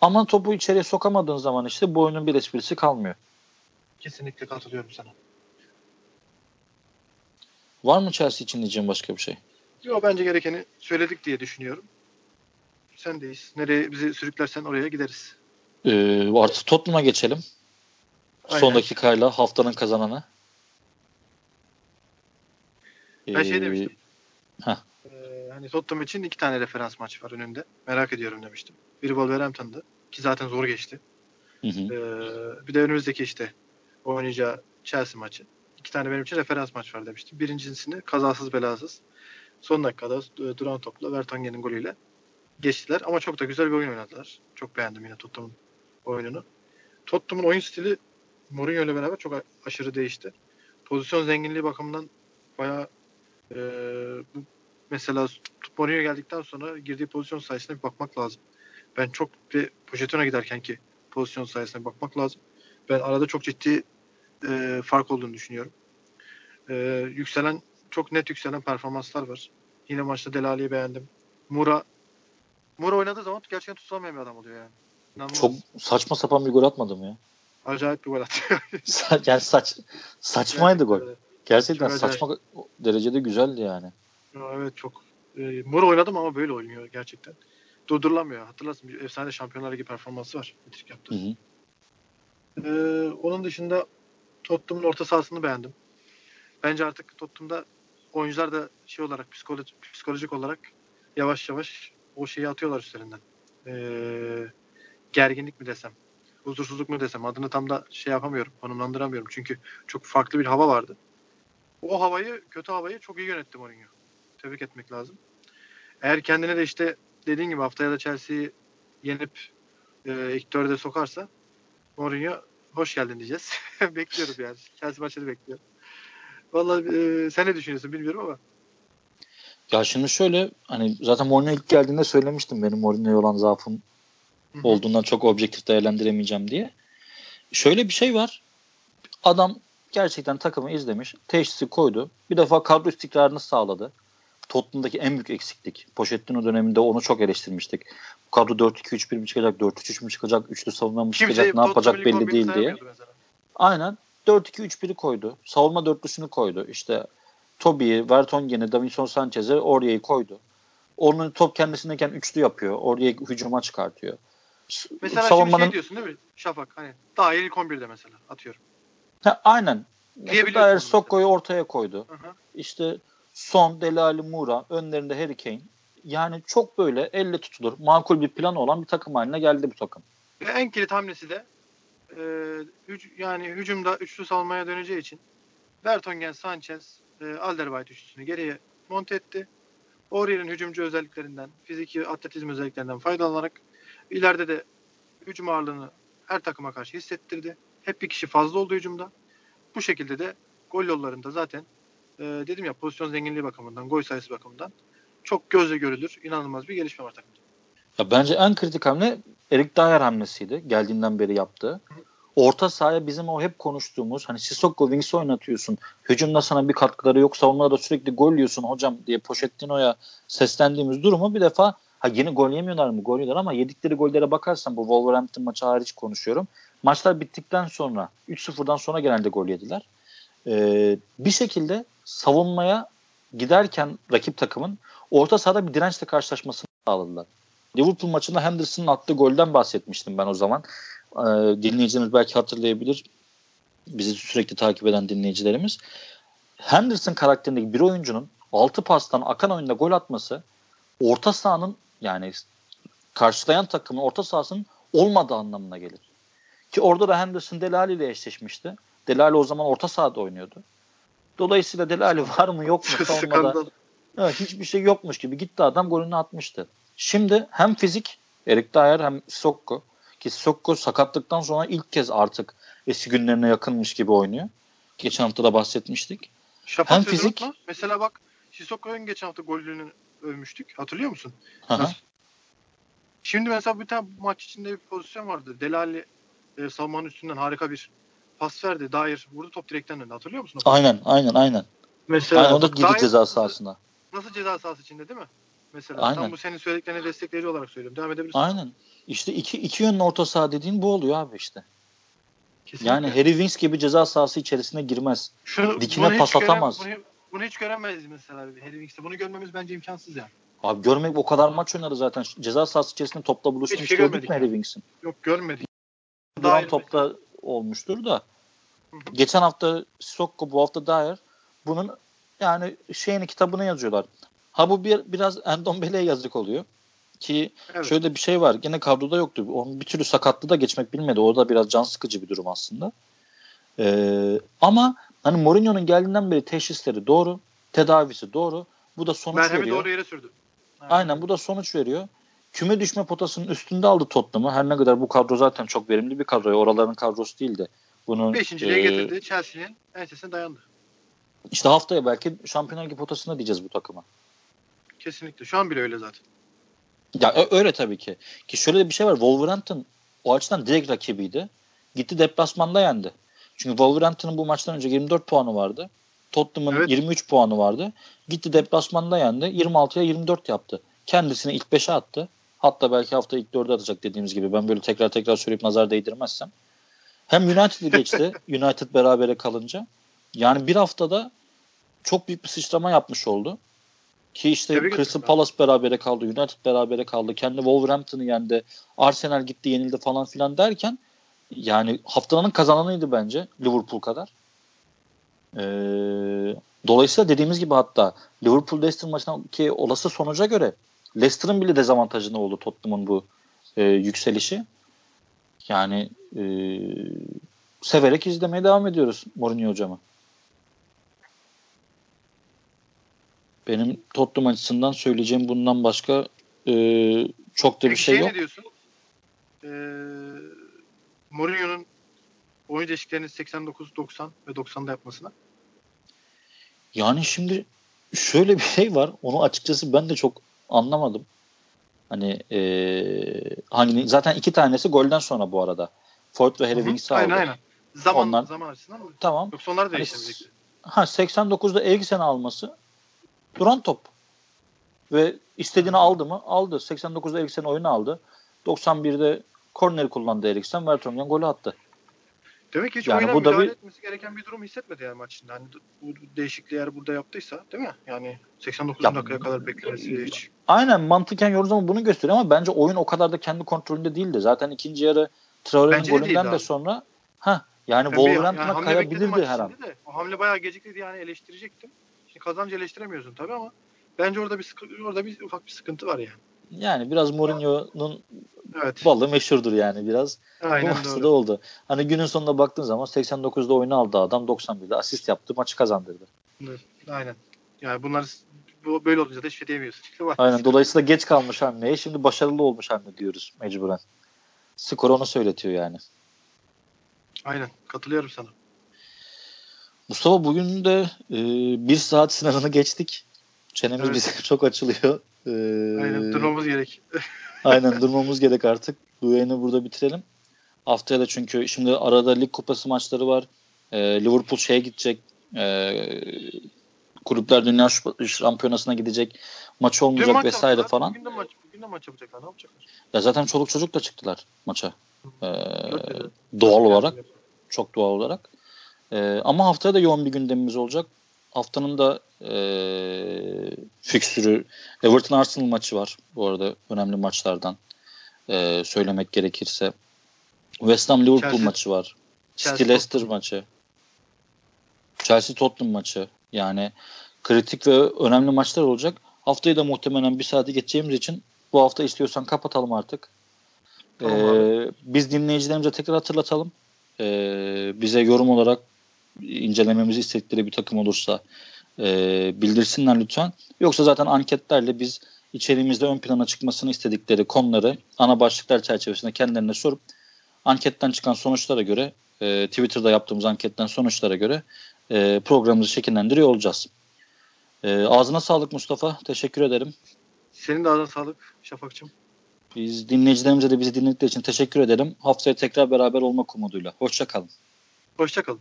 Ama topu içeriye sokamadığın zaman işte bu oyunun bir esprisi kalmıyor. Kesinlikle katılıyorum sana. Var mı Chelsea için diyeceğim başka bir şey? Yok bence gerekeni söyledik diye düşünüyorum. Sendeyiz. Nereye bizi sürüklersen oraya gideriz. Ee, artık Tottenham'a geçelim. Aynen. Son dakikayla haftanın kazananı. Ben şey ee, şey demiştim. Heh. Ee, hani Tottenham için iki tane referans maç var önünde. Merak ediyorum demiştim. Biri Wolverhampton'dı ki zaten zor geçti. Hı hı. Ee, bir de önümüzdeki işte oynayacağı Chelsea maçı iki tane benim için referans maç var demiştim. Birincisini kazasız belasız son dakikada e, duran topla Vertonghen'in golüyle geçtiler. Ama çok da güzel bir oyun oynadılar. Çok beğendim yine Tottenham'ın oyununu. Tottenham'ın oyun stili Mourinho ile beraber çok aşırı değişti. Pozisyon zenginliği bakımından bayağı e, bu mesela Mourinho geldikten sonra girdiği pozisyon sayısına bir bakmak lazım. Ben çok bir Pochettino giderken ki pozisyon sayısına bakmak lazım. Ben arada çok ciddi e, fark olduğunu düşünüyorum. E, yükselen çok net yükselen performanslar var. Yine maçta Delali'yi beğendim. Mura Mura oynadığı zaman gerçekten tutulamayan bir adam oluyor yani. İnanılmaz. Çok saçma sapan bir gol atmadım ya. Acayip bir gol attı. yani saç saçmaydı gol. Gerçekten çok saçma acayip. derecede güzeldi yani. Evet çok. E, Mura oynadım ama böyle oynuyor gerçekten. Durdurulamıyor. Hatırlarsın efsane şampiyonlar ligi performansı var. Metrik yaptı. Hı hı. Ee, onun dışında Tottenham'ın orta sahasını beğendim. Bence artık Tottenham'da oyuncular da şey olarak psikolojik, psikolojik olarak yavaş yavaş o şeyi atıyorlar üstlerinden. Ee, gerginlik mi desem, huzursuzluk mu desem adını tam da şey yapamıyorum, konumlandıramıyorum. Çünkü çok farklı bir hava vardı. O havayı, kötü havayı çok iyi yönetti Mourinho. Tebrik etmek lazım. Eğer kendine de işte dediğin gibi haftaya da Chelsea'yi yenip e, ilk sokarsa Mourinho hoş geldin diyeceğiz. bekliyorum yani. Chelsea maçını bekliyorum. Vallahi e, sen ne düşünüyorsun bilmiyorum ama. Ya şimdi şöyle hani zaten Mourinho ilk geldiğinde söylemiştim benim Mourinho'ya olan zaafım Hı-hı. olduğundan çok objektif değerlendiremeyeceğim diye. Şöyle bir şey var. Adam gerçekten takımı izlemiş. Teşhisi koydu. Bir defa kadro istikrarını sağladı. Tottenham'daki en büyük eksiklik. Pochettino döneminde onu çok eleştirmiştik. Bu kadro 4-2-3-1 mi çıkacak, 4-3-3 mü çıkacak, üçlü savunma mı çıkacak, ne yapacak belli değil diye. Mesela. Aynen. 4-2-3-1'i koydu. Savunma dörtlüsünü koydu. İşte Toby'yi, Vertonghen'i, Davinson Sanchez'i Oria'yı koydu. Onun top kendisindeyken üçlü yapıyor. Oraya hücuma çıkartıyor. Mesela Savunmanın... şimdi şey diyorsun değil mi Şafak? Hani daha ilk 11'de mesela atıyorum. Ha, aynen. Mesela Sokko'yu ortaya koydu. Hı hı. İşte Son, Delali, Mura, önlerinde Harry Kane. Yani çok böyle elle tutulur, makul bir plan olan bir takım haline geldi bu takım. Ve en kilit hamlesi de e, hüc, yani hücumda üçlü savunmaya döneceği için Vertonghen, Sanchez, e, Alderweireld üçlüsünü geriye monte etti. Aurier'in hücumcu özelliklerinden, fiziki atletizm özelliklerinden faydalanarak ileride de hücum ağırlığını her takıma karşı hissettirdi. Hep bir kişi fazla oldu hücumda. Bu şekilde de gol yollarında zaten e, dedim ya pozisyon zenginliği bakımından, gol sayısı bakımından çok gözle görülür, inanılmaz bir gelişme var takımda. Ya bence en kritik hamle Erik Dyer hamlesiydi. Geldiğinden beri yaptığı. Orta sahaya bizim o hep konuştuğumuz hani Sissoko Wings oynatıyorsun. Hücumda sana bir katkıları yok. Savunmada da sürekli gol yiyorsun hocam diye Pochettino'ya seslendiğimiz durumu bir defa ha yeni gol yemiyorlar mı? Gol yiyorlar ama yedikleri gollere bakarsan bu Wolverhampton maçı hariç konuşuyorum. Maçlar bittikten sonra 3-0'dan sonra genelde gol yediler. Ee, bir şekilde savunmaya giderken rakip takımın orta sahada bir dirençle karşılaşmasını sağladılar. Liverpool maçında Henderson'ın attığı golden bahsetmiştim ben o zaman. Ee, dinleyicilerimiz belki hatırlayabilir. Bizi sürekli takip eden dinleyicilerimiz. Henderson karakterindeki bir oyuncunun 6 pastan akan oyunda gol atması orta sahanın yani karşılayan takımın orta sahasının olmadığı anlamına gelir. Ki orada da Henderson Delali ile eşleşmişti. Delali o zaman orta sahada oynuyordu. Dolayısıyla Delali var mı yok mu savunmada evet, hiçbir şey yokmuş gibi gitti adam golünü atmıştı. Şimdi hem fizik Erik Dyer hem Sokko ki Sokko sakatlıktan sonra ilk kez artık eski günlerine yakınmış gibi oynuyor. Geçen hafta da bahsetmiştik. Şafak hem fizik unutma. mesela bak Sissoko'nun geçen hafta golünü övmüştük. Hatırlıyor musun? Şimdi mesela bir tane maç içinde bir pozisyon vardı. Delali e, savunmanın üstünden harika bir pas verdi. Dair vurdu top direkten döndü. Hatırlıyor musun? Aynen aynen aynen. Mesela aynen, o da girdi ceza sahasına. Nasıl ceza sahası içinde değil mi? Mesela Aynen. tam bu senin söylediklerine destekleyici olarak söylüyorum. Devam edebilirsin. Aynen. İşte iki, iki yönlü orta saha dediğin bu oluyor abi işte. Kesinlikle. Yani Harry Winks gibi ceza sahası içerisine girmez. Şu, Dikine pas atamaz. Gören, bunu, bunu hiç göremeyiz mesela Harry Winks'te. Bunu görmemiz bence imkansız yani. Abi görmek o kadar maç oynadı zaten. Ceza sahası içerisinde topla buluşmuş hiç şey gördük mü Harry Winks'in? Yok görmedik. Duran topta olmuştur da. Geçen hafta Sokko bu hafta Dyer bunun yani şeyini kitabını yazıyorlar. Ha bu bir biraz Endombele'ye yazık oluyor. Ki evet. şöyle bir şey var. Gene kadroda yoktu. Onun bir türlü sakatlığı da geçmek bilmedi. Orada biraz can sıkıcı bir durum aslında. Ee, ama hani Mourinho'nun geldiğinden beri teşhisleri doğru. Tedavisi doğru. Bu da sonuç Merhemi veriyor. doğru yere sürdü. Aynen. Aynen bu da sonuç veriyor. Küme düşme potasının üstünde aldı Tottenham'ı. Her ne kadar bu kadro zaten çok verimli bir kadro. Oraların kadrosu değildi. Bunun, Beşinciliğe e, getirdi. Chelsea'nin ensesine dayandı. İşte haftaya belki Şampiyonlar Ligi potasında diyeceğiz bu takıma. Kesinlikle. Şu an bile öyle zaten. Ya öyle tabii ki. Ki şöyle bir şey var. Wolverhampton o açıdan direkt rakibiydi. Gitti deplasmanda yendi. Çünkü Wolverhampton'ın bu maçtan önce 24 puanı vardı. Tottenham'ın evet. 23 puanı vardı. Gitti deplasmanda yendi. 26'ya 24 yaptı. Kendisini ilk 5'e attı. Hatta belki hafta ilk 4'e atacak dediğimiz gibi. Ben böyle tekrar tekrar söyleyip nazar değdirmezsem. Hem United'ı geçti. United berabere kalınca. Yani bir haftada çok büyük bir sıçrama yapmış oldu. Ki işte Tebrik Crystal Palace berabere kaldı, United berabere kaldı, kendi Wolverhampton'ı yendi, Arsenal gitti yenildi falan filan derken yani haftanın kazananıydı bence Liverpool kadar. Ee, dolayısıyla dediğimiz gibi hatta Liverpool Leicester maçındaki olası sonuca göre Leicester'ın bile dezavantajını oldu Tottenham'ın bu e, yükselişi. Yani e, severek izlemeye devam ediyoruz Mourinho hocamı. Benim Tottenham açısından söyleyeceğim bundan başka e, çok da bir şey, şey yok. ne diyorsun? Ee, Mourinho'nun oyun değişikliklerini 89, 90 ve 90'da yapmasına? Yani şimdi şöyle bir şey var. Onu açıkçası ben de çok anlamadım. Hani e, hangi zaten iki tanesi golden sonra bu arada. Ford ve Harry Winks aldı. Aynen aynen. Zaman Onlar, zaman açısından mı? Tamam. Yoksa onlar da değiştirecekti. Ha 89'da Eriksen alması duran top. Ve istediğini aldı mı? Aldı. 89'da Eriksen oyunu aldı. 91'de korner kullandı Eriksen. Vertonghen golü attı. Demek ki hiç yani oyuna bu müdahale bir... etmesi gereken bir durum hissetmedi yani maç içinde. Hani bu değişikliği eğer burada yaptıysa değil mi? Yani 89 ya, dakikaya kadar beklemesi hiç. Aynen mantıken zaman bunu gösteriyor ama bence oyun o kadar da kendi kontrolünde değildi. Zaten ikinci yarı Traore'nin golünden de, de sonra ha yani Wolverhampton'a yani kayabilirdi her an. De, o hamle bayağı gecikliydi yani eleştirecektim. Kazanç eleştiremiyorsun tabii ama bence orada bir orada bir ufak bir sıkıntı var yani. Yani biraz Mourinho'nun Evet. balı meşhurdur yani biraz. Bu Aynen maçta doğru. oldu. Hani günün sonunda baktığın zaman 89'da oyunu aldı adam 91'de asist yaptı maçı kazandırdı. Aynen. Yani bunlar bu böyle olunca da hiçbir şey diyemiyorsun. Aynen dolayısıyla geç kalmış hamleye şimdi başarılı olmuş hamle diyoruz mecburen. Skor onu söyletiyor yani. Aynen. Katılıyorum sana. Mustafa bugün de e, bir saat sınırını geçtik. Çenemiz Evet. bize çok açılıyor. Aynen. Durmamız gerek. Aynen durmamız gerek artık. Bu yayını burada bitirelim. Haftaya da çünkü şimdi arada lig kupası maçları var. E, Liverpool şeye gidecek. E, Kulüpler Dünya Şampiyonası'na gidecek. Maç olmayacak maç vesaire yaptılar. falan. Bugün de maç, bugün de maç yapacaklar. Ne yapacaklar? Ya zaten çoluk çocuk da çıktılar maça. E, dedi. doğal olarak. Çok doğal olarak. E, ama haftaya da yoğun bir gündemimiz olacak. Haftanın da e, fikstürü Everton Arsenal maçı var. Bu arada önemli maçlardan e, söylemek gerekirse. West Ham Liverpool Chelsea- maçı var. Chelsea City Leicester maçı. Chelsea Tottenham maçı. Yani kritik ve önemli maçlar olacak. Haftayı da muhtemelen bir saate geçeceğimiz için bu hafta istiyorsan kapatalım artık. Tamam Ee, biz dinleyicilerimize tekrar hatırlatalım. Ee, bize yorum olarak incelememizi istedikleri bir takım olursa e, bildirsinler lütfen. Yoksa zaten anketlerle biz içeriğimizde ön plana çıkmasını istedikleri konuları ana başlıklar çerçevesinde kendilerine sorup anketten çıkan sonuçlara göre e, Twitter'da yaptığımız anketten sonuçlara göre e, programımızı şekillendiriyor olacağız. E, ağzına sağlık Mustafa. Teşekkür ederim. Senin de ağzına sağlık Şafak'cığım. Biz dinleyicilerimize de bizi dinledikleri için teşekkür ederim. Haftaya tekrar beraber olmak umuduyla. Hoşça kalın. Hoşça kalın.